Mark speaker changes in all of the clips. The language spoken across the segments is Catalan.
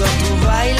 Speaker 1: só tu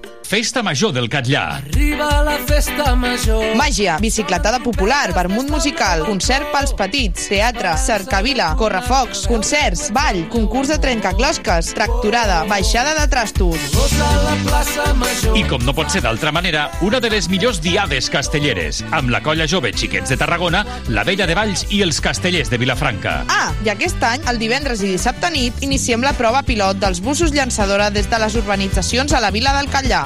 Speaker 2: Festa Major del Catllà.
Speaker 1: Arriba la festa major.
Speaker 3: Màgia, bicicletada popular, vermut musical, concert pels petits, teatre, cercavila, correfocs, concerts, ball, concurs de trencaclosques, tracturada, baixada de trastos.
Speaker 2: I com no pot ser d'altra manera, una de les millors diades castelleres, amb la colla jove Xiquets de Tarragona, la Vella de Valls i els Castellers de Vilafranca.
Speaker 3: Ah, i aquest any, el divendres i dissabte nit, iniciem la prova pilot dels busos llançadora des de les urbanitzacions a la vila del Catllà.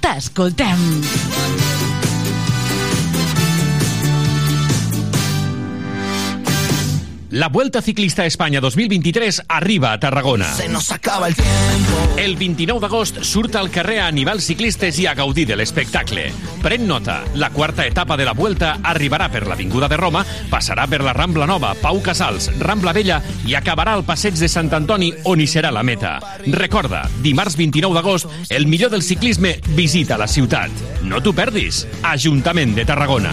Speaker 4: T'escoltem. T'escoltem.
Speaker 2: La Vuelta Ciclista a Espanya 2023 arriba a Tarragona.
Speaker 1: Se nos acaba el tiempo.
Speaker 2: El 29 d'agost surt al carrer a animals ciclistes i a gaudir de l'espectacle. Pren nota, la quarta etapa de la Vuelta arribarà per l'Avinguda de Roma, passarà per la Rambla Nova, Pau Casals, Rambla Vella i acabarà al passeig de Sant Antoni on hi serà la meta. Recorda, dimarts 29 d'agost, el millor del ciclisme visita la ciutat. No t'ho perdis. Ajuntament de Tarragona.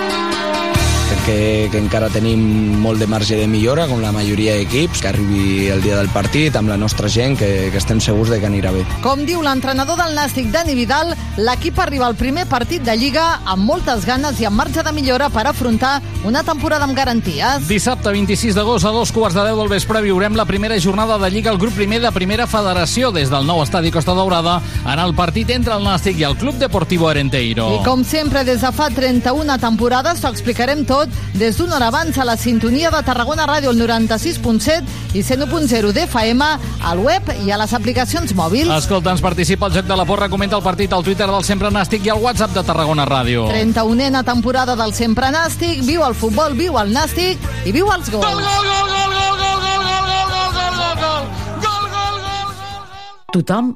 Speaker 5: Que, que encara tenim molt de marge de millora, com la majoria d'equips, que arribi el dia del partit amb la nostra gent, que, que estem segurs de que anirà bé.
Speaker 6: Com diu l'entrenador del Nàstic, Dani Vidal, l'equip arriba al primer partit de Lliga amb moltes ganes i amb marge de millora per afrontar una temporada amb garanties.
Speaker 7: Dissabte 26 d'agost a dos quarts de deu del vespre viurem la primera jornada de Lliga al grup primer de Primera Federació des del nou estadi Costa Daurada en el partit entre el Nàstic i el Club Deportivo Arenteiro.
Speaker 6: I com sempre, des de fa 31 temporades, t'ho explicarem tot des d'una hora abans a la sintonia de Tarragona Ràdio, el 96.7 i 101.0 d'FM, al web i a les aplicacions mòbils.
Speaker 7: Escolta, ens participa el Joc de la Porra, comenta el partit al Twitter del Sempre Nàstic i al WhatsApp de Tarragona Ràdio.
Speaker 6: 31a temporada del Sempre Nàstic, viu el futbol, viu el Nàstic i viu els gols. Gol, gol, gol, gol, gol, gol, gol, gol, gol, gol, gol, gol, gol, gol, gol, gol.
Speaker 4: Tothom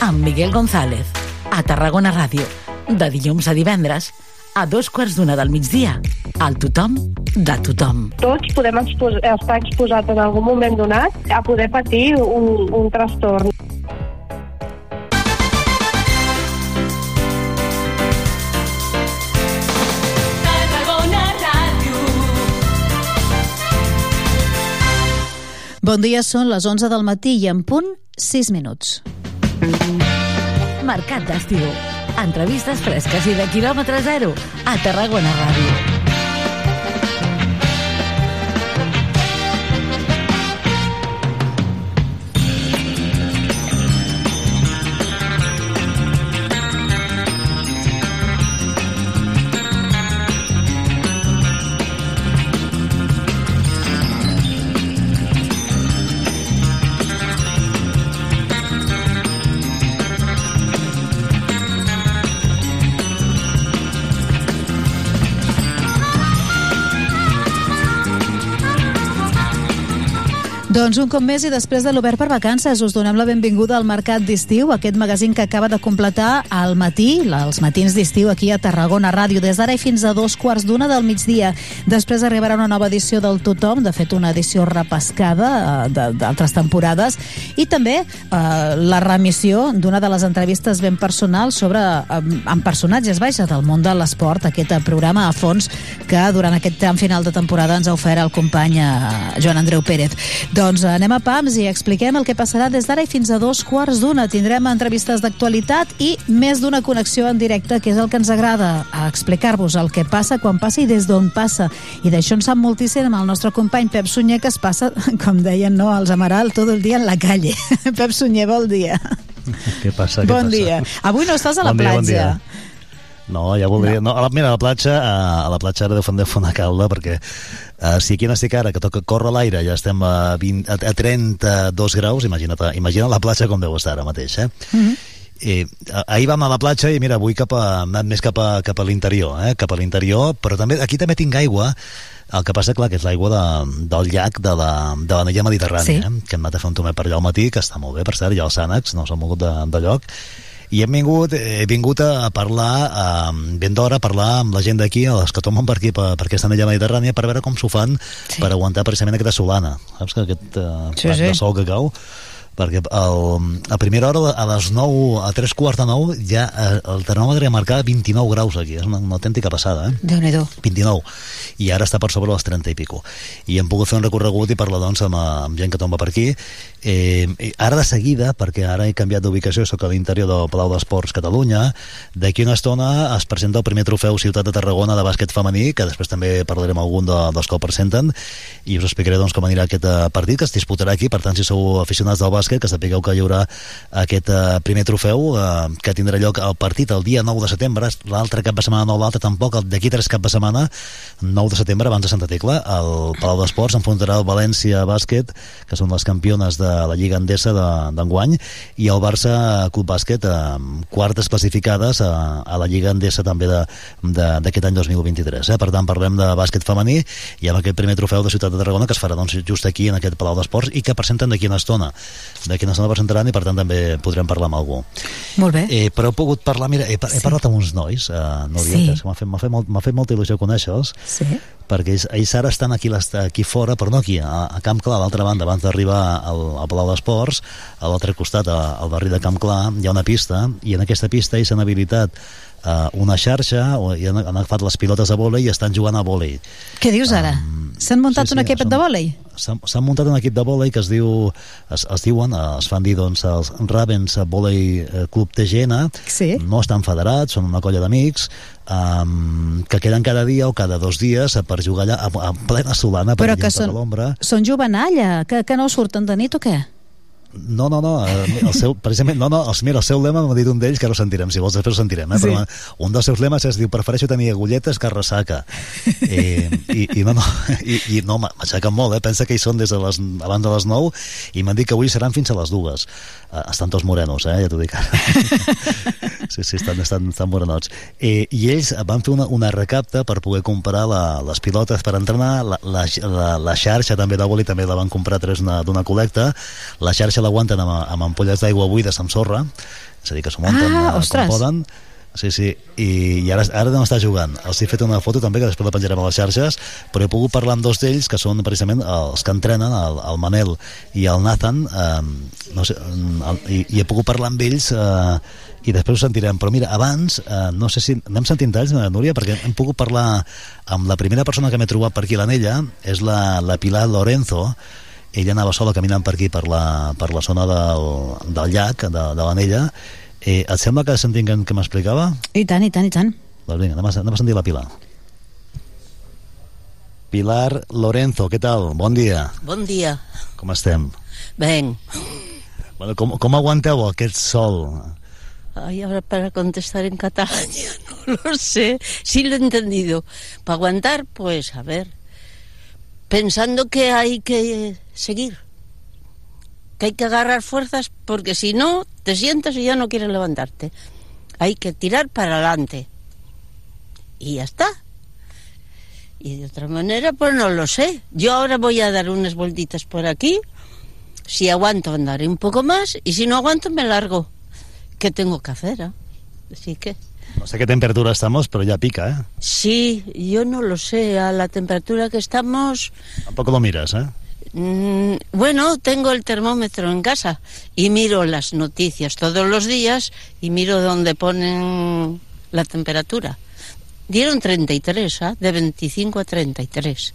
Speaker 4: amb Miguel González. A Tarragona Ràdio. De dilluns a divendres a dos quarts d'una del migdia. Al tothom de tothom.
Speaker 8: Tots podem expos estar exposats en algun moment donat a poder patir un, un trastorn.
Speaker 9: Bon dia, són les 11 del matí i en punt 6 minuts.
Speaker 4: Mercat d'estiu. Entrevistes fresques i de quilòmetre zero a Tarragona Ràdio.
Speaker 9: Doncs un cop més i després de l'Obert per Vacances us donem la benvinguda al Mercat d'Estiu, aquest magazín que acaba de completar al matí, els matins d'estiu aquí a Tarragona Ràdio, des d'ara i fins a dos quarts d'una del migdia. Després arribarà una nova edició del Tothom, de fet una edició repescada eh, d'altres temporades, i també eh, la remissió d'una de les entrevistes ben personals sobre, eh, amb personatges, vaja, del món de l'esport, aquest programa a fons que durant aquest tram final de temporada ens ha ofert el company eh, Joan Andreu Pérez. Doncs anem a PAMS i expliquem el que passarà des d'ara i fins a dos quarts d'una. Tindrem entrevistes d'actualitat i més d'una connexió en directe, que és el que ens agrada, a explicar-vos el que passa, quan passa i des d'on passa. I d'això en sap moltíssim amb el nostre company Pep Sunyer, que es passa, com deien no, als Amaral, tot el dia en la calle. Pep Sunyer, bon dia.
Speaker 10: Què passa? Què
Speaker 9: bon
Speaker 10: passa?
Speaker 9: dia. Avui no estàs a la
Speaker 10: bon dia,
Speaker 9: platja.
Speaker 10: Bon dia. No, ja voldria... No. no a la, mira, a la platja, a, a la platja ara deu fer una calda, perquè uh, si aquí on estic ara, que toca córrer l'aire, ja estem a, 20, a, a 32 graus, imagina't, imagina't la platja com deu estar ara mateix, eh? Mm -hmm. I, ahir vam a la platja i mira, avui cap a, anat més cap a, cap a l'interior, eh? cap a l'interior, però també aquí també tinc aigua, el que passa, clar, que és l'aigua de, del llac de la, de la Nella Mediterrània,
Speaker 9: Sí.
Speaker 10: eh? que hem anat a fer un tomet per allà al matí, que està molt bé, per cert, ja els ànecs no s'han mogut de, de lloc, i hem vingut, he vingut a parlar eh, ben d'hora, a parlar amb la gent d'aquí, els que tomen per aquí, per, per aquesta anella mediterrània, per veure com s'ho fan sí. per aguantar precisament aquesta solana. Saps que aquest eh,
Speaker 9: Sí,
Speaker 10: sí, de sol que cau perquè el, a primera hora, a les 9, a 3 quarts de 9, ja eh, el termòmetre marcava 29 graus aquí, és una, una autèntica passada, eh?
Speaker 9: Déu-n'hi-do.
Speaker 10: 29 i ara està per sobre les 30 i pico i hem pogut fer un recorregut i parlar doncs amb, amb gent que tomba per aquí eh, ara de seguida, perquè ara he canviat d'ubicació sóc a l'interior del Palau d'Esports Catalunya d'aquí una estona es presenta el primer trofeu Ciutat de Tarragona de bàsquet femení que després també parlarem algun de, dels que el presenten i us explicaré doncs, com anirà aquest eh, partit que es disputarà aquí, per tant si sou aficionats del bàsquet que sapigueu que hi haurà aquest eh, primer trofeu eh, que tindrà lloc el partit el dia 9 de setembre l'altre cap de setmana no l'altre tampoc d'aquí tres cap de setmana 9 de setembre abans de Santa Tecla el Palau d'Esports enfrontarà el València Bàsquet que són les campiones de la Lliga Endesa de- d'enguany i el Barça Club Bàsquet amb quartes classificades a, a la Lliga Endesa també de- de- d'aquest any 2023 eh? per tant parlem de bàsquet femení i amb aquest primer trofeu de Ciutat de Tarragona que es farà doncs, just aquí en aquest Palau d'Esports i que presenten d'aquí una estona d'aquí una estona presentaran i per tant també podrem parlar amb algú
Speaker 9: Molt bé.
Speaker 10: Eh, però he pogut parlar, mira, he, he parlat amb uns nois, eh, Núria,
Speaker 9: Sí.
Speaker 10: que m'ha fet, fet, molt, fet molta il·lusió conèixer-los,
Speaker 9: Sí.
Speaker 10: Perquè ells, ells ara estan aquí, aquí fora, però no aquí, a, a Camp Clar, a l'altra banda, abans d'arribar al, al Palau d'Esports, a l'altre costat, a- al barri de Camp Clar, hi ha una pista, i en aquesta pista ells s'han habilitat eh, una xarxa, i han, han agafat les pilotes de vòlei i estan jugant a vòlei.
Speaker 9: Què dius ara? S'han muntat
Speaker 10: sí,
Speaker 9: un
Speaker 10: sí,
Speaker 9: equipet
Speaker 10: són-
Speaker 9: de vòlei?
Speaker 10: S'ha muntat un equip de vòlei que es diu, es, es diuen, eh, es fan dir doncs els Ravens Vòlei eh, Club TGN,
Speaker 9: sí.
Speaker 10: no estan federats, són una colla d'amics, um, que queden cada dia o cada dos dies eh, per jugar allà a, a plena solana,
Speaker 9: Però
Speaker 10: per
Speaker 9: que són, són jovenalla, que, que no surten de nit o què?
Speaker 10: No, no, no, eh, el seu, precisament, no, no, els, mira, el seu lema m'ha dit un d'ells que ara ho sentirem, si vols després ho sentirem, eh?
Speaker 9: Sí.
Speaker 10: però un dels seus lemes es diu prefereixo tenir agulletes que ressaca I, i, i no, no, i, i no m'aixequen molt, eh? pensa que hi són des de les, abans de les 9 i m'han dit que avui seran fins a les dues estan tots morenos, eh? ja t'ho dic ara sí, sí, estan, estan, estan morenots eh, i ells van fer una, una recapta per poder comprar la, les pilotes per entrenar la, la, la, la xarxa també de boli també la van comprar tres d'una col·lecta la xarxa l'aguanten amb, amb ampolles d'aigua buides amb sorra és a dir, que s'ho munten
Speaker 9: Ah,
Speaker 10: eh,
Speaker 9: ostres.
Speaker 10: com poden Sí, sí, i, i ara, ara no està jugant. Els he fet una foto també, que després la penjarem a les xarxes, però he pogut parlar amb dos d'ells, que són precisament els que entrenen, el, el Manel i el Nathan, eh, no sé, el, i, i he pogut parlar amb ells eh, i després ho sentirem. Però mira, abans, eh, no sé si... Anem sentint talls, eh, Núria, perquè hem pogut parlar amb la primera persona que m'he trobat per aquí a l'Anella, és la, la Pilar Lorenzo, ella anava sola caminant per aquí, per la, per la zona del, del llac, de, de l'Anella, Eh, et sembla que sentim que, que m'explicava?
Speaker 9: I tant, i tant, i tant.
Speaker 10: Doncs vinga, anem a, anem a sentir la Pilar. Pilar Lorenzo, què tal? Bon dia.
Speaker 11: Bon dia.
Speaker 10: Com estem?
Speaker 11: Ben.
Speaker 10: Bueno, com, com aguanteu aquest sol?
Speaker 11: Ay, ahora para contestar en catalán ya no lo sé. Sí lo he entendido. Para aguantar, pues a ver. Pensando que hay que seguir. Que hay que agarrar fuerzas porque si no, te sientas y ya no quieres levantarte. Hay que tirar para adelante. Y ya está. Y de otra manera, pues no lo sé. Yo ahora voy a dar unas vueltitas por aquí. Si aguanto, andaré un poco más. Y si no aguanto, me largo. ¿Qué tengo que hacer? eh? Así que.
Speaker 10: No sé qué temperatura estamos, pero ya pica, ¿eh?
Speaker 11: Sí, yo no lo sé. A la temperatura que estamos.
Speaker 10: Tampoco lo miras, ¿eh?
Speaker 11: Mm, bueno, tengo el termómetro en casa y miro las noticias todos los días y miro donde ponen la temperatura. Dieron 33, ¿ah? de 25 a 33.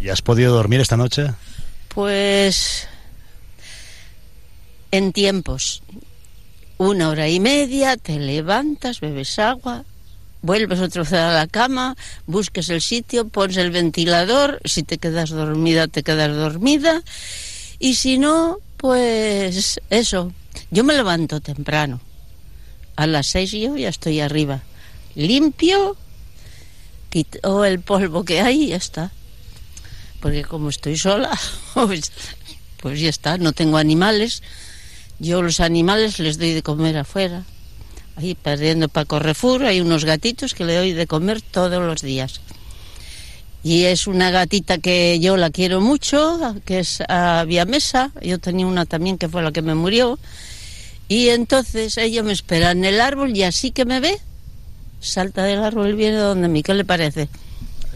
Speaker 10: ¿Y has podido dormir esta noche?
Speaker 11: Pues en tiempos. Una hora y media, te levantas, bebes agua, vuelves otra vez a la cama, busques el sitio, pones el ventilador, si te quedas dormida, te quedas dormida, y si no, pues eso. Yo me levanto temprano. A las seis yo ya estoy arriba. Limpio, quito el polvo que hay y ya está porque como estoy sola, pues, pues ya está, no tengo animales. Yo los animales les doy de comer afuera. Ahí perdiendo para Correfur hay unos gatitos que le doy de comer todos los días. Y es una gatita que yo la quiero mucho, que es a Viamesa. Yo tenía una también que fue la que me murió. Y entonces ella me espera en el árbol y así que me ve, salta del árbol y viene donde mí. ¿Qué le parece?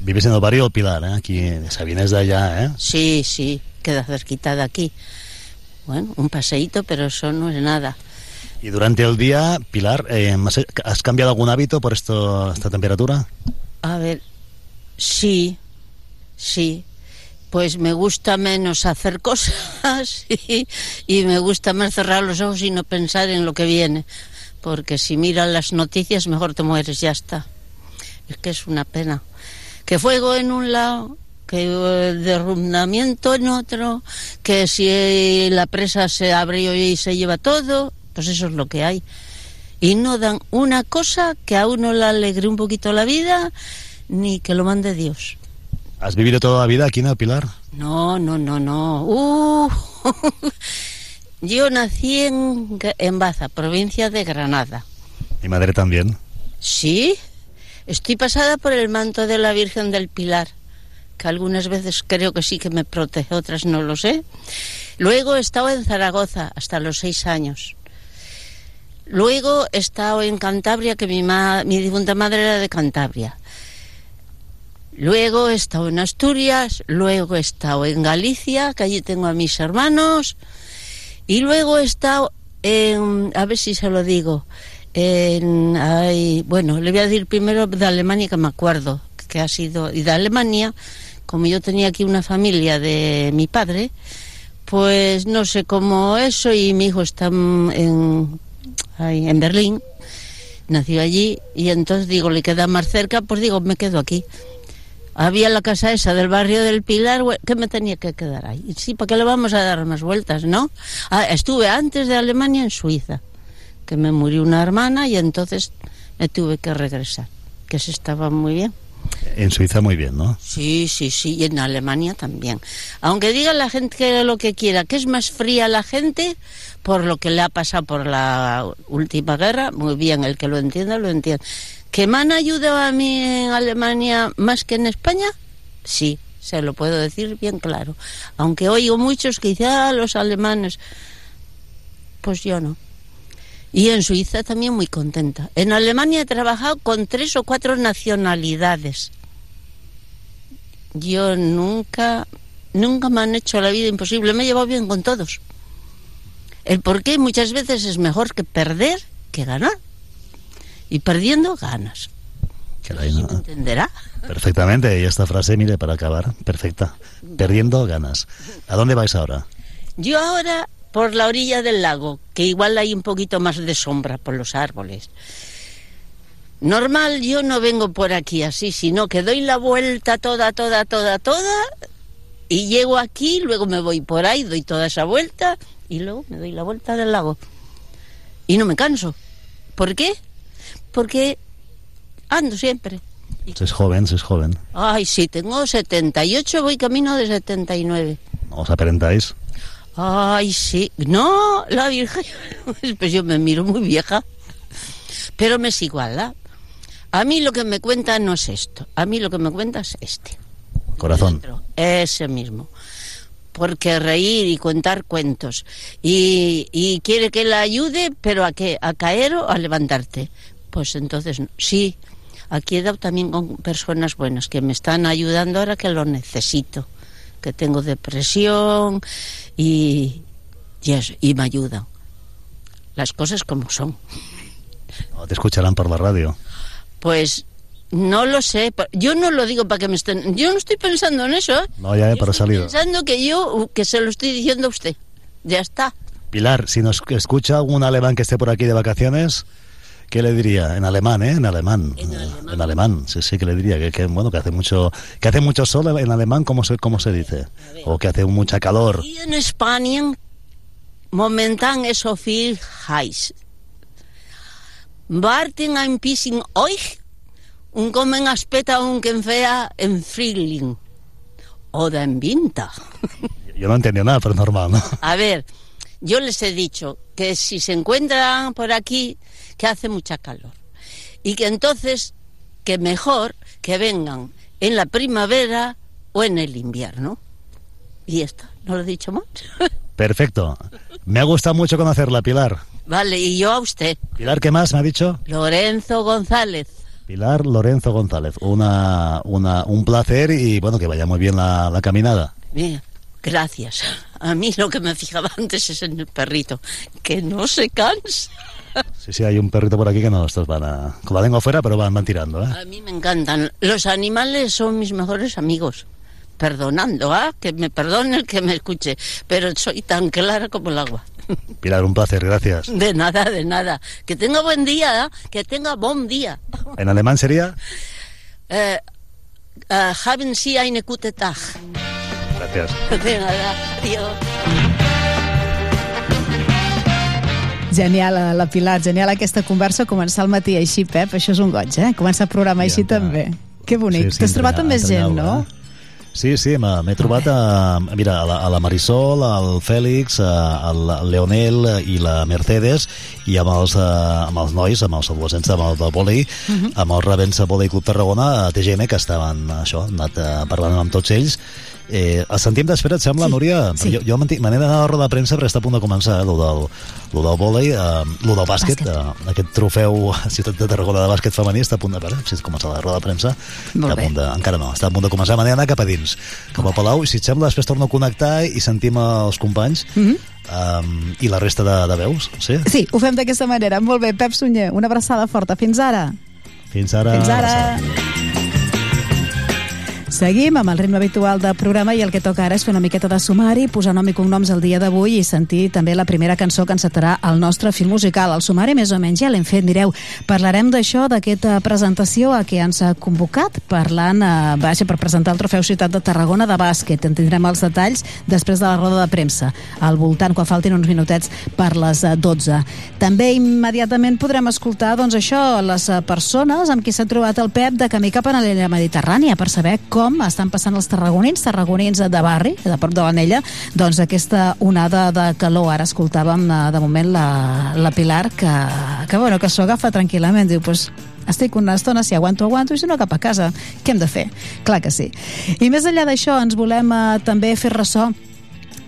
Speaker 10: Vives en el barrio del Pilar, ¿eh? Aquí, Sabines de allá, ¿eh?
Speaker 11: Sí, sí, queda cerquita de aquí. Bueno, un paseíto, pero eso no es nada.
Speaker 10: Y durante el día, Pilar, eh, ¿has- ¿has cambiado algún hábito por esto, esta temperatura?
Speaker 11: A ver, sí, sí. Pues me gusta menos hacer cosas y, me gusta más cerrar los ojos y no pensar en lo que viene. Porque si miras las noticias, mejor te mueres, ya está. Es que es una pena. Que fuego en un lado, que eh, derrumbamiento en otro, que si la presa se abre y se lleva todo, pues eso es lo que hay. Y no dan una cosa que a uno le alegre un poquito la vida, ni que lo mande Dios.
Speaker 10: ¿Has vivido toda la vida aquí en el Pilar?
Speaker 11: No, no, no, no. Uh, yo nací en, en Baza, provincia de Granada.
Speaker 10: Mi madre también.
Speaker 11: Sí, estoy pasada por el manto de la Virgen del Pilar, que algunas veces creo que sí que me protege, otras no lo sé. Luego he estado en Zaragoza hasta los seis años. Luego he estado en Cantabria, que mi, ma- mi difunta madre era de Cantabria. Luego he estado en Asturias, luego he estado en Galicia, que allí tengo a mis hermanos, y luego he estado en, a ver si se lo digo, bueno, le voy a decir primero de Alemania que me acuerdo, que ha sido, y de Alemania, como yo tenía aquí una familia de mi padre, pues no sé cómo eso, y mi hijo está en, ahí, en Berlín, nació allí, y entonces digo, le queda más cerca, pues digo, me quedo aquí. Había la casa esa del barrio del Pilar, que me tenía que quedar ahí. Sí, ¿para qué le vamos a dar más vueltas, no? Ah, estuve antes de Alemania en Suiza, que me murió una hermana y entonces me tuve que regresar, que se estaba muy bien.
Speaker 10: En Suiza muy bien, ¿no?
Speaker 11: Sí, sí, sí, y en Alemania también. Aunque diga la gente que lo que quiera, que es más fría la gente por lo que le ha pasado por la última guerra, muy bien, el que lo entienda, lo entiende. ¿Que me han ayudado a mí en Alemania más que en España? Sí, se lo puedo decir bien claro. Aunque oigo muchos que dicen, ah, los alemanes. Pues yo no. Y en Suiza también muy contenta. En Alemania he trabajado con tres o cuatro nacionalidades. Yo nunca, nunca me han hecho la vida imposible. Me he llevado bien con todos. El por qué muchas veces es mejor que perder que ganar. Y perdiendo ganas.
Speaker 10: Caray, no.
Speaker 11: ¿Entenderá?
Speaker 10: Perfectamente, y esta frase, mire, para acabar, perfecta. Perdiendo ganas. ¿A dónde vais ahora?
Speaker 11: Yo ahora por la orilla del lago, que igual hay un poquito más de sombra por los árboles. Normal, yo no vengo por aquí así, sino que doy la vuelta toda, toda, toda, toda, y llego aquí, luego me voy por ahí, doy toda esa vuelta, y luego me doy la vuelta del lago. Y no me canso. ¿Por qué? Porque ando siempre.
Speaker 10: Se es joven, se es joven.
Speaker 11: Ay, sí, tengo 78, voy camino de 79.
Speaker 10: ¿No os aparentáis?
Speaker 11: Ay, sí. No, la Virgen. Pues yo me miro muy vieja. Pero me es igual, ¿ah? A mí lo que me cuenta no es esto. A mí lo que me cuenta es este.
Speaker 10: Corazón.
Speaker 11: Ese mismo. Porque reír y contar cuentos. Y, y quiere que la ayude, pero ¿a qué? ¿A caer o a levantarte? Pues entonces, no. sí. Aquí he dado también con personas buenas que me están ayudando ahora que lo necesito. Que tengo depresión y, y, eso, y me ayudan. Las cosas como son.
Speaker 10: ¿O te escucharán por la radio?
Speaker 11: Pues no lo sé. Yo no lo digo para que me estén. Yo no estoy pensando en eso. ¿eh?
Speaker 10: No, ya, pero ha salido.
Speaker 11: Pensando que yo, que se lo estoy diciendo a usted. Ya está.
Speaker 10: Pilar, si nos escucha algún alemán que esté por aquí de vacaciones, ¿qué le diría? En alemán, ¿eh? En alemán. En alemán. En alemán. Sí, sí, que le diría que, que, bueno, que hace mucho que hace mucho sol en alemán, ¿cómo se, cómo se dice? O que hace mucha calor.
Speaker 11: Y en España, momentan es so viel heiß. Warten ein bisschen euch und kommen später un que fea en Frühling. Oder en Winter.
Speaker 10: Yo no entendía nada, pero es normal, ¿no?
Speaker 11: A ver, yo les he dicho que si se encuentran por aquí, que hace mucha calor. Y que entonces, que mejor que vengan en la primavera o en el invierno. Y esto, ¿no lo he dicho más?
Speaker 10: Perfecto. Me ha gustado mucho conocerla, Pilar.
Speaker 11: Vale, y yo a usted.
Speaker 10: Pilar, ¿qué más me ha dicho?
Speaker 11: Lorenzo González.
Speaker 10: Pilar Lorenzo González. Una, una, un placer y bueno, que vaya muy bien la, la caminada.
Speaker 11: Bien, gracias. A mí lo que me fijaba antes es en el perrito, que no se cansa.
Speaker 10: Sí, sí, hay un perrito por aquí que no, estos van a... Con la lengua afuera, pero van, van tirando, ¿eh?
Speaker 11: A mí me encantan. Los animales son mis mejores amigos. Perdonando, ¿ah? Que me perdone el que me escuche, pero soy tan clara como el agua.
Speaker 10: Pilar, un placer, gracias.
Speaker 11: De nada, de nada. Que tenga buen día, ¿eh? que tenga buen día.
Speaker 10: ¿En alemán sería?
Speaker 11: Eh, eh, haben Sie eine gute Tag.
Speaker 10: Gracias.
Speaker 11: De nada, adiós.
Speaker 9: Genial, eh, la Pilar, genial aquesta conversa, començar al matí així, Pep, això és un goig, eh? Començar el programa així també. Que bonic.
Speaker 10: Sí, sí,
Speaker 9: T'has trobat amb més gent, no?
Speaker 10: Sí, sí, m'ha- m'he trobat a, mira, a, la, a la Marisol, al Fèlix, al Leonel i la Mercedes, i amb els, eh, amb els nois, amb els adolescents el del vòlei,
Speaker 9: Mhm.
Speaker 10: amb el Ravença Vòlei Club Tarragona, a TGM, que estaven, això, anat eh, parlant amb tots ells. Eh, el sentim d'espera, et sembla, sí, Núria?
Speaker 9: sí.
Speaker 10: Jo, jo m'he d'anar a la roda de premsa perquè està a punt de començar, eh, lo del, lo del vòlei, eh, lo del bàsquet, bàsquet. Eh, aquest trofeu a Ciutat de Tarragona de bàsquet femení està a punt de veure, si començar la roda de premsa,
Speaker 9: Molt
Speaker 10: està a punt de, encara no, està a punt de començar, m'he d'anar cap a dins, cap a Palau, i si et sembla, després torno a connectar i sentim els companys
Speaker 9: Mhm.
Speaker 10: um, i la resta de, de veus, sí?
Speaker 9: Sí, ho fem d'aquesta manera. Molt bé, Pep Sunyer, una abraçada forta. Fins ara.
Speaker 10: Fins ara.
Speaker 9: Fins ara. Seguim amb el ritme habitual del programa i el que toca ara és fer una miqueta de sumari, posar nom i cognoms el dia d'avui i sentir també la primera cançó que encetarà el nostre film musical. El sumari més o menys ja l'hem fet, mireu. Parlarem d'això, d'aquesta presentació a què ens ha convocat, parlant, eh, vaja, per presentar el trofeu Ciutat de Tarragona de bàsquet. En tindrem els detalls després de la roda de premsa, al voltant, quan faltin uns minutets per les eh, 12. També immediatament podrem escoltar, doncs això, les eh, persones amb qui s'ha trobat el Pep de camí cap a l'illa Mediterrània per saber com estan passant els tarragonins, tarragonins de barri, de prop de l'Anella, doncs aquesta onada de calor. Ara escoltàvem eh, de moment la, la Pilar que, que, bueno, que s'ho agafa tranquil·lament. Diu, pues, estic una estona, si aguanto, aguanto, i si no, cap a casa. Què hem de fer? Clar que sí. I més enllà d'això, ens volem eh, també fer ressò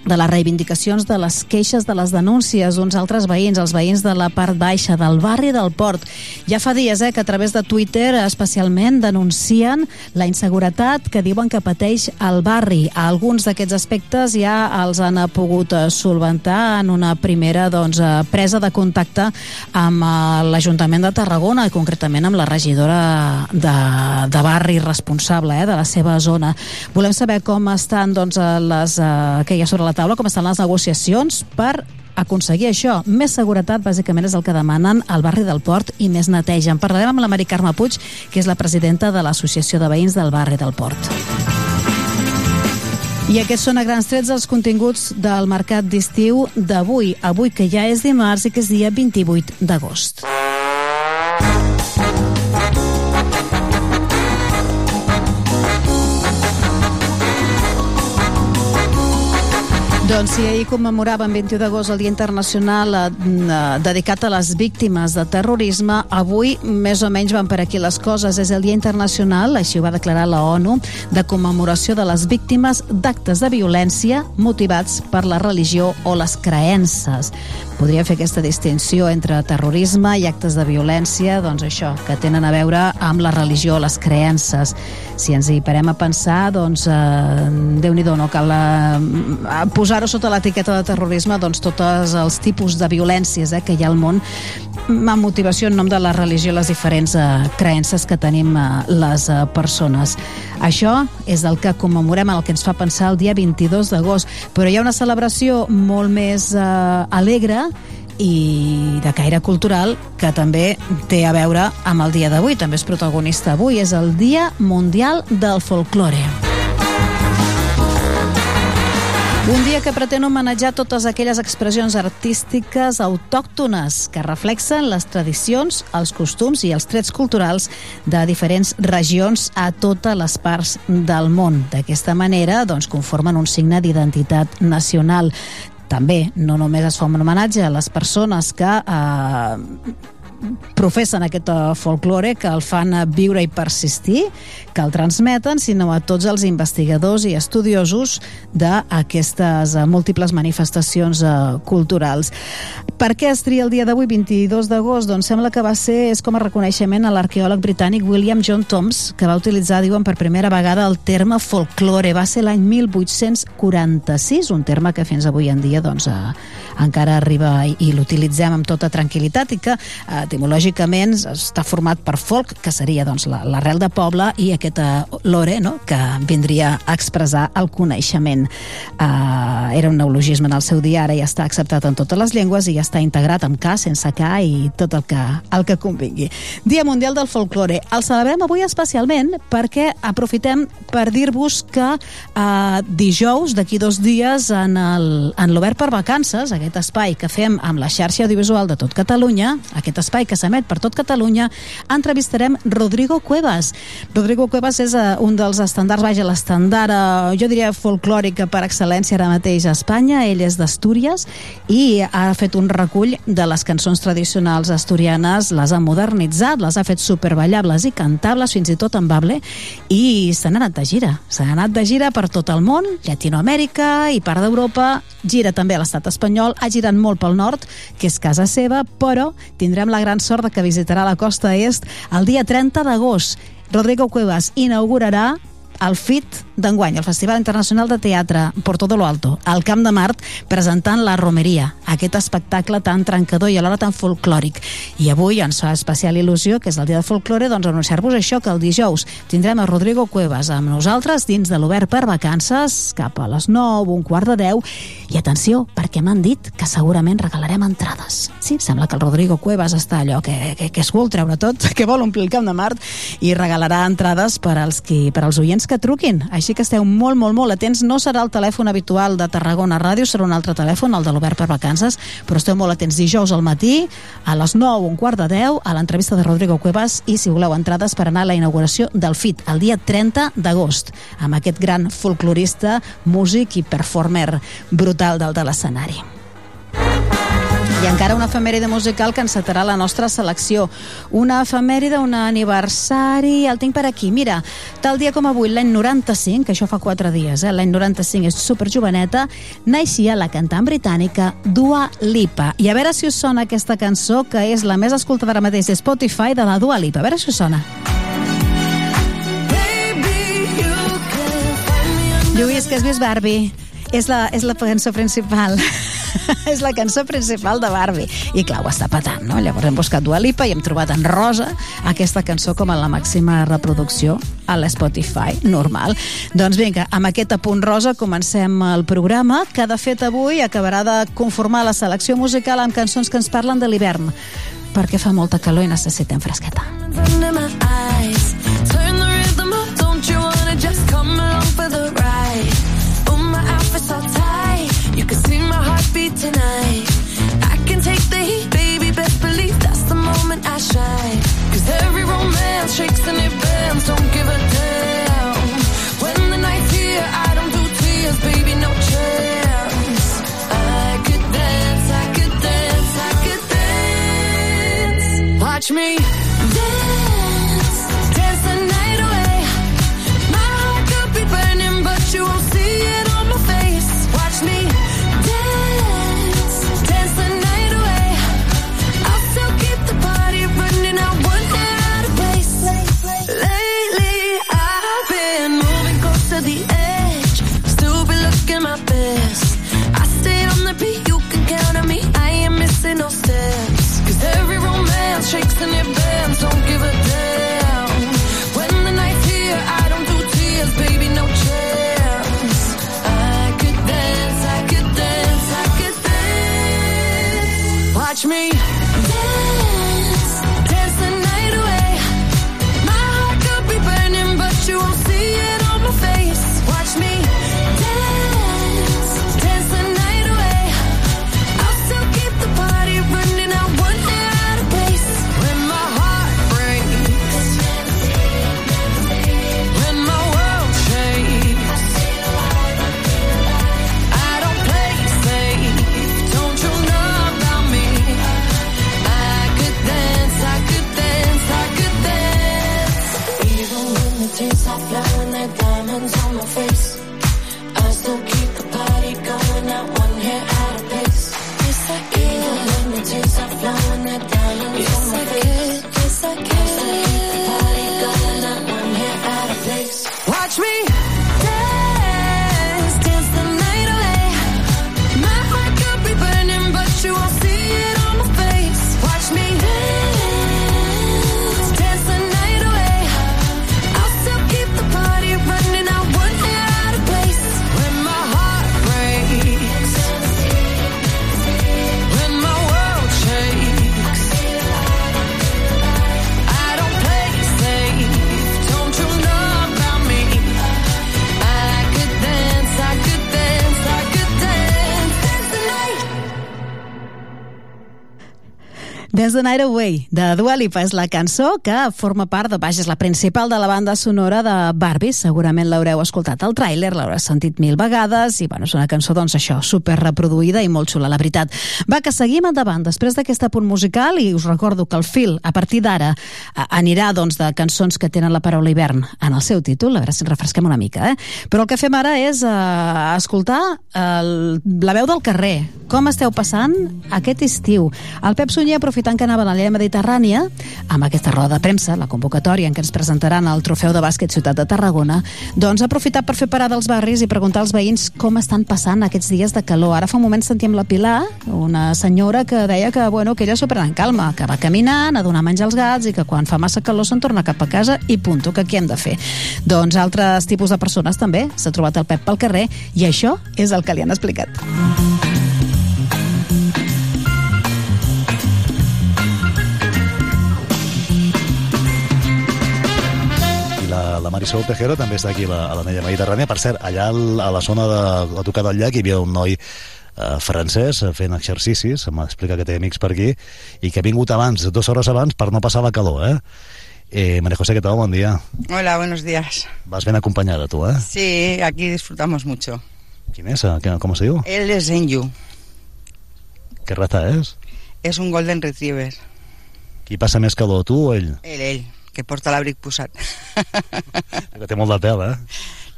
Speaker 9: de les reivindicacions de les queixes de les denúncies d'uns altres veïns, els veïns de la part baixa del barri del Port. Ja fa dies eh, que a través de Twitter especialment denuncien la inseguretat que diuen que pateix el barri. Alguns d'aquests aspectes ja els han pogut eh, solventar en una primera doncs, eh, presa de contacte amb eh, l'Ajuntament de Tarragona i concretament amb la regidora de, de barri responsable eh, de la seva zona. Volem saber com estan doncs, les eh, que hi ha sobre la taula, com estan les negociacions per aconseguir això. Més seguretat, bàsicament, és el que demanen al barri del Port i més neteja. En parlarem amb la Mari Carme Puig, que és la presidenta de l'Associació de Veïns del barri del Port. I aquests són a grans trets els continguts del mercat d'estiu d'avui, avui que ja és dimarts i que és dia 28 d'agost. Doncs si ahir commemoràvem 21 d'agost el Dia Internacional eh, dedicat a les víctimes de terrorisme, avui més o menys van per aquí les coses. És el Dia Internacional, així ho va declarar la ONU, de commemoració de les víctimes d'actes de violència motivats per la religió o les creences. Podria fer aquesta distinció entre terrorisme i actes de violència, doncs això, que tenen a veure amb la religió les creences. Si ens hi parem a pensar, doncs, eh, Déu-n'hi-do, no cal eh, posar-ho sota l'etiqueta de terrorisme doncs tots els tipus de violències eh, que hi ha al món amb motivació en nom de la religió i les diferents eh, creences que tenim eh, les eh, persones. Això és el que commemorem, el que ens fa pensar el dia 22 d'agost, però hi ha una celebració molt més eh, alegre i de caire cultural que també té a veure amb el dia d'avui, també és protagonista avui, és el Dia Mundial del Folklore. Un dia que pretén homenatjar totes aquelles expressions artístiques autòctones que reflexen les tradicions, els costums i els trets culturals de diferents regions a totes les parts del món. D'aquesta manera, doncs, conformen un signe d'identitat nacional. També, no només es fa un homenatge a les persones que eh, professen aquest uh, folklore, que el fan viure i persistir, que el transmeten, sinó a tots els investigadors i estudiosos d'aquestes uh, múltiples manifestacions uh, culturals. Per què es tria el dia d'avui, 22 d'agost? Doncs sembla que va ser, és com a reconeixement a l'arqueòleg britànic William John Toms, que va utilitzar, diuen, per primera vegada el terme folklore. Va ser l'any 1846, un terme que fins avui en dia doncs, encara arriba i, i l'utilitzem amb tota tranquil·litat i que eh, etimològicament està format per folk, que seria doncs, l'arrel la, de poble, i aquesta lore, no?, que vindria a expressar el coneixement. Eh, era un neologisme en el seu dia, ara ja està acceptat en totes les llengües i ja està integrat amb K, sense K i tot el que, el que convingui. Dia Mundial del Folklore. El celebrem avui especialment perquè aprofitem per dir-vos que eh, dijous, d'aquí dos dies, en l'Obert per Vacances, aquest espai que fem amb la xarxa audiovisual de tot Catalunya, aquest espai que s'emet per tot Catalunya, entrevistarem Rodrigo Cuevas. Rodrigo Cuevas és uh, un dels estandards, vaja, l'estandard, uh, jo diria folclòric per excel·lència ara mateix a Espanya. Ell és d'Astúries i ha fet un recull de les cançons tradicionals asturianes, les ha modernitzat, les ha fet superballables i cantables, fins i tot en bable, i se n'ha anat de gira. Se n'ha anat de gira per tot el món, Llatinoamèrica i part d'Europa, gira també a l'estat espanyol, ha girat molt pel nord, que és casa seva, però tindrem la gran sort de que visitarà la costa est el dia 30 d'agost. Rodrigo Cuevas inaugurarà el FIT d'enguany, el Festival Internacional de Teatre por todo lo alto, al Camp de Mart, presentant La Romeria, aquest espectacle tan trencador i alhora tan folclòric. I avui ens fa especial il·lusió, que és el dia de folklore, doncs anunciar-vos això, que el dijous tindrem a Rodrigo Cuevas amb nosaltres dins de l'Obert per Vacances, cap a les 9, un quart de 10, i atenció, perquè m'han dit que segurament regalarem entrades. Sí, sembla que el Rodrigo Cuevas està allò que, que, que es vol treure tot, que vol omplir el Camp de Mart, i regalarà entrades per als, qui, per als oients que truquin. Així que esteu molt, molt, molt atents. No serà el telèfon habitual de Tarragona Ràdio, serà un altre telèfon, el de l'Obert per Vacances, però esteu molt atents dijous al matí, a les 9, un quart de 10, a l'entrevista de Rodrigo Cuevas, i si voleu entrades per anar a la inauguració del FIT, el dia 30 d'agost, amb aquest gran folclorista, músic i performer brutal del de l'escenari. I encara una efemèride musical que encetarà la nostra selecció. Una efemèride, un aniversari, el tinc per aquí. Mira, tal dia com avui, l'any 95, que això fa 4 dies, eh? l'any 95 és superjoveneta, naixia la cantant britànica Dua Lipa. I a veure si us sona aquesta cançó, que és la més escoltada ara mateix de Spotify de la Dua Lipa. A veure si us sona. Lluís, que has vist Barbie? És la, és la cançó principal. és la cançó principal de Barbie. I clar, ho està patant, no? Llavors hem buscat Dua Lipa i hem trobat en rosa aquesta cançó com a la màxima reproducció a l'Spotify normal. Doncs vinga, amb aquest apunt rosa comencem el programa, que de fet avui acabarà de conformar la selecció musical amb cançons que ens parlen de l'hivern, perquè fa molta calor i necessitem fresqueta.
Speaker 12: Heartbeat tonight. I can take the heat, baby. Best believe that's the moment I shine. Cause every romance shakes and it bends. Don't give a damn. When the night's here, I don't do tears, baby. No chance. I could dance, I could dance, I could dance. Watch me Dance the Night Away,
Speaker 9: de Dua Lipa, és la cançó que forma part de, vaja, la principal de la banda sonora de Barbie, segurament l'haureu escoltat al tràiler, l'haureu sentit mil vegades, i bueno, és una cançó, doncs això, super reproduïda i molt xula, la veritat. Va, que seguim endavant, després d'aquest apunt musical, i us recordo que el fil, a partir d'ara, anirà, doncs, de cançons que tenen la paraula hivern en el seu títol, a veure si refresquem una mica, eh? Però el que fem ara és eh, escoltar el, la veu del carrer. Com esteu passant aquest estiu? El Pep Sunyer aprofitant que anaven a l'illa mediterrània, amb aquesta roda de premsa, la convocatòria en què ens presentaran el trofeu de bàsquet Ciutat de Tarragona, doncs ha aprofitat per fer parada als barris i preguntar als veïns com estan passant aquests dies de calor. Ara fa un moment sentíem la Pilar, una senyora que deia que, bueno, que ella s'ho pren en calma, que va caminant, a donar menjar als gats i que quan fa massa calor se'n torna cap a casa i punto, que aquí hem de fer. Doncs altres tipus de persones també. S'ha trobat el Pep pel carrer i això és el que li han explicat.
Speaker 10: Marisol Tejero també està aquí a la, a mediterrània. Per cert, allà al- a la zona de la tocada del llac hi havia un noi eh, francès eh, fent exercicis, m'explica que té amics per aquí, i que ha vingut abans, dues hores abans, per no passar la calor, eh? eh María José, ¿qué tal? Buen día.
Speaker 13: Hola, buenos días.
Speaker 10: Vas ben acompanyada, tu, eh?
Speaker 13: Sí, aquí disfrutamos mucho.
Speaker 10: ¿Quién es? eh? ¿Qué- ¿Cómo se diu?
Speaker 13: Él es Enyu,
Speaker 10: ¿Qué raza és?
Speaker 13: es un Golden Retriever.
Speaker 10: Qui passa més calor, tu o ell?
Speaker 13: Él, él, que porta l'abric posat.
Speaker 10: Que té molt de pèl, eh?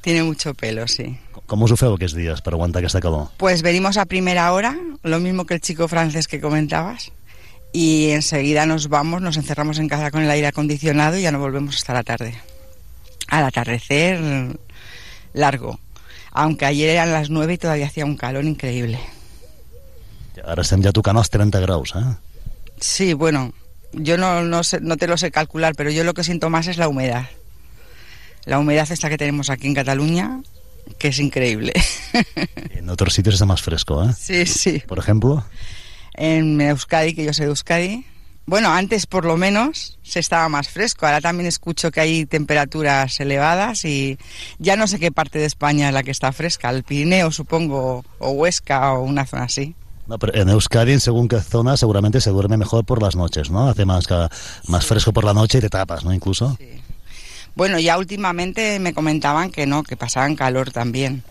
Speaker 13: Tiene mucho pelo, sí.
Speaker 10: Us ho feu aquests dies per aguantar aquesta calor?
Speaker 13: Pues venimos a primera hora, lo mismo que el chico francés que comentabas, y enseguida nos vamos, nos encerramos en casa con el aire acondicionado y ya no volvemos hasta la tarde. Al atardecer largo. Aunque ayer eran las nueve y todavía hacía un calor increíble.
Speaker 10: Ara estem ja tocant els 30 graus, eh?
Speaker 13: Sí, bueno, yo no, no, sé- no te lo sé calcular, pero yo lo que siento más es la humedad. La humedad esta que tenemos aquí en Cataluña, que es increíble.
Speaker 10: En otros sitios está más fresco, ¿eh?
Speaker 13: Sí, sí.
Speaker 10: Por ejemplo,
Speaker 13: En Euskadi, que yo soy de Euskadi, bueno, antes por lo menos se estaba más fresco. Ahora también escucho que hay temperaturas elevadas y ya no sé qué parte de España es la que está fresca. El Pirineo, supongo, o Huesca o una zona así.
Speaker 10: No, pero en Euskadi, en según qué zona, seguramente se duerme mejor por las noches, ¿no? Hace más, más fresco por la noche y te tapas, ¿no? Incluso.
Speaker 13: Bueno, ya últimamente me comentaban que no, que pasaban calor también.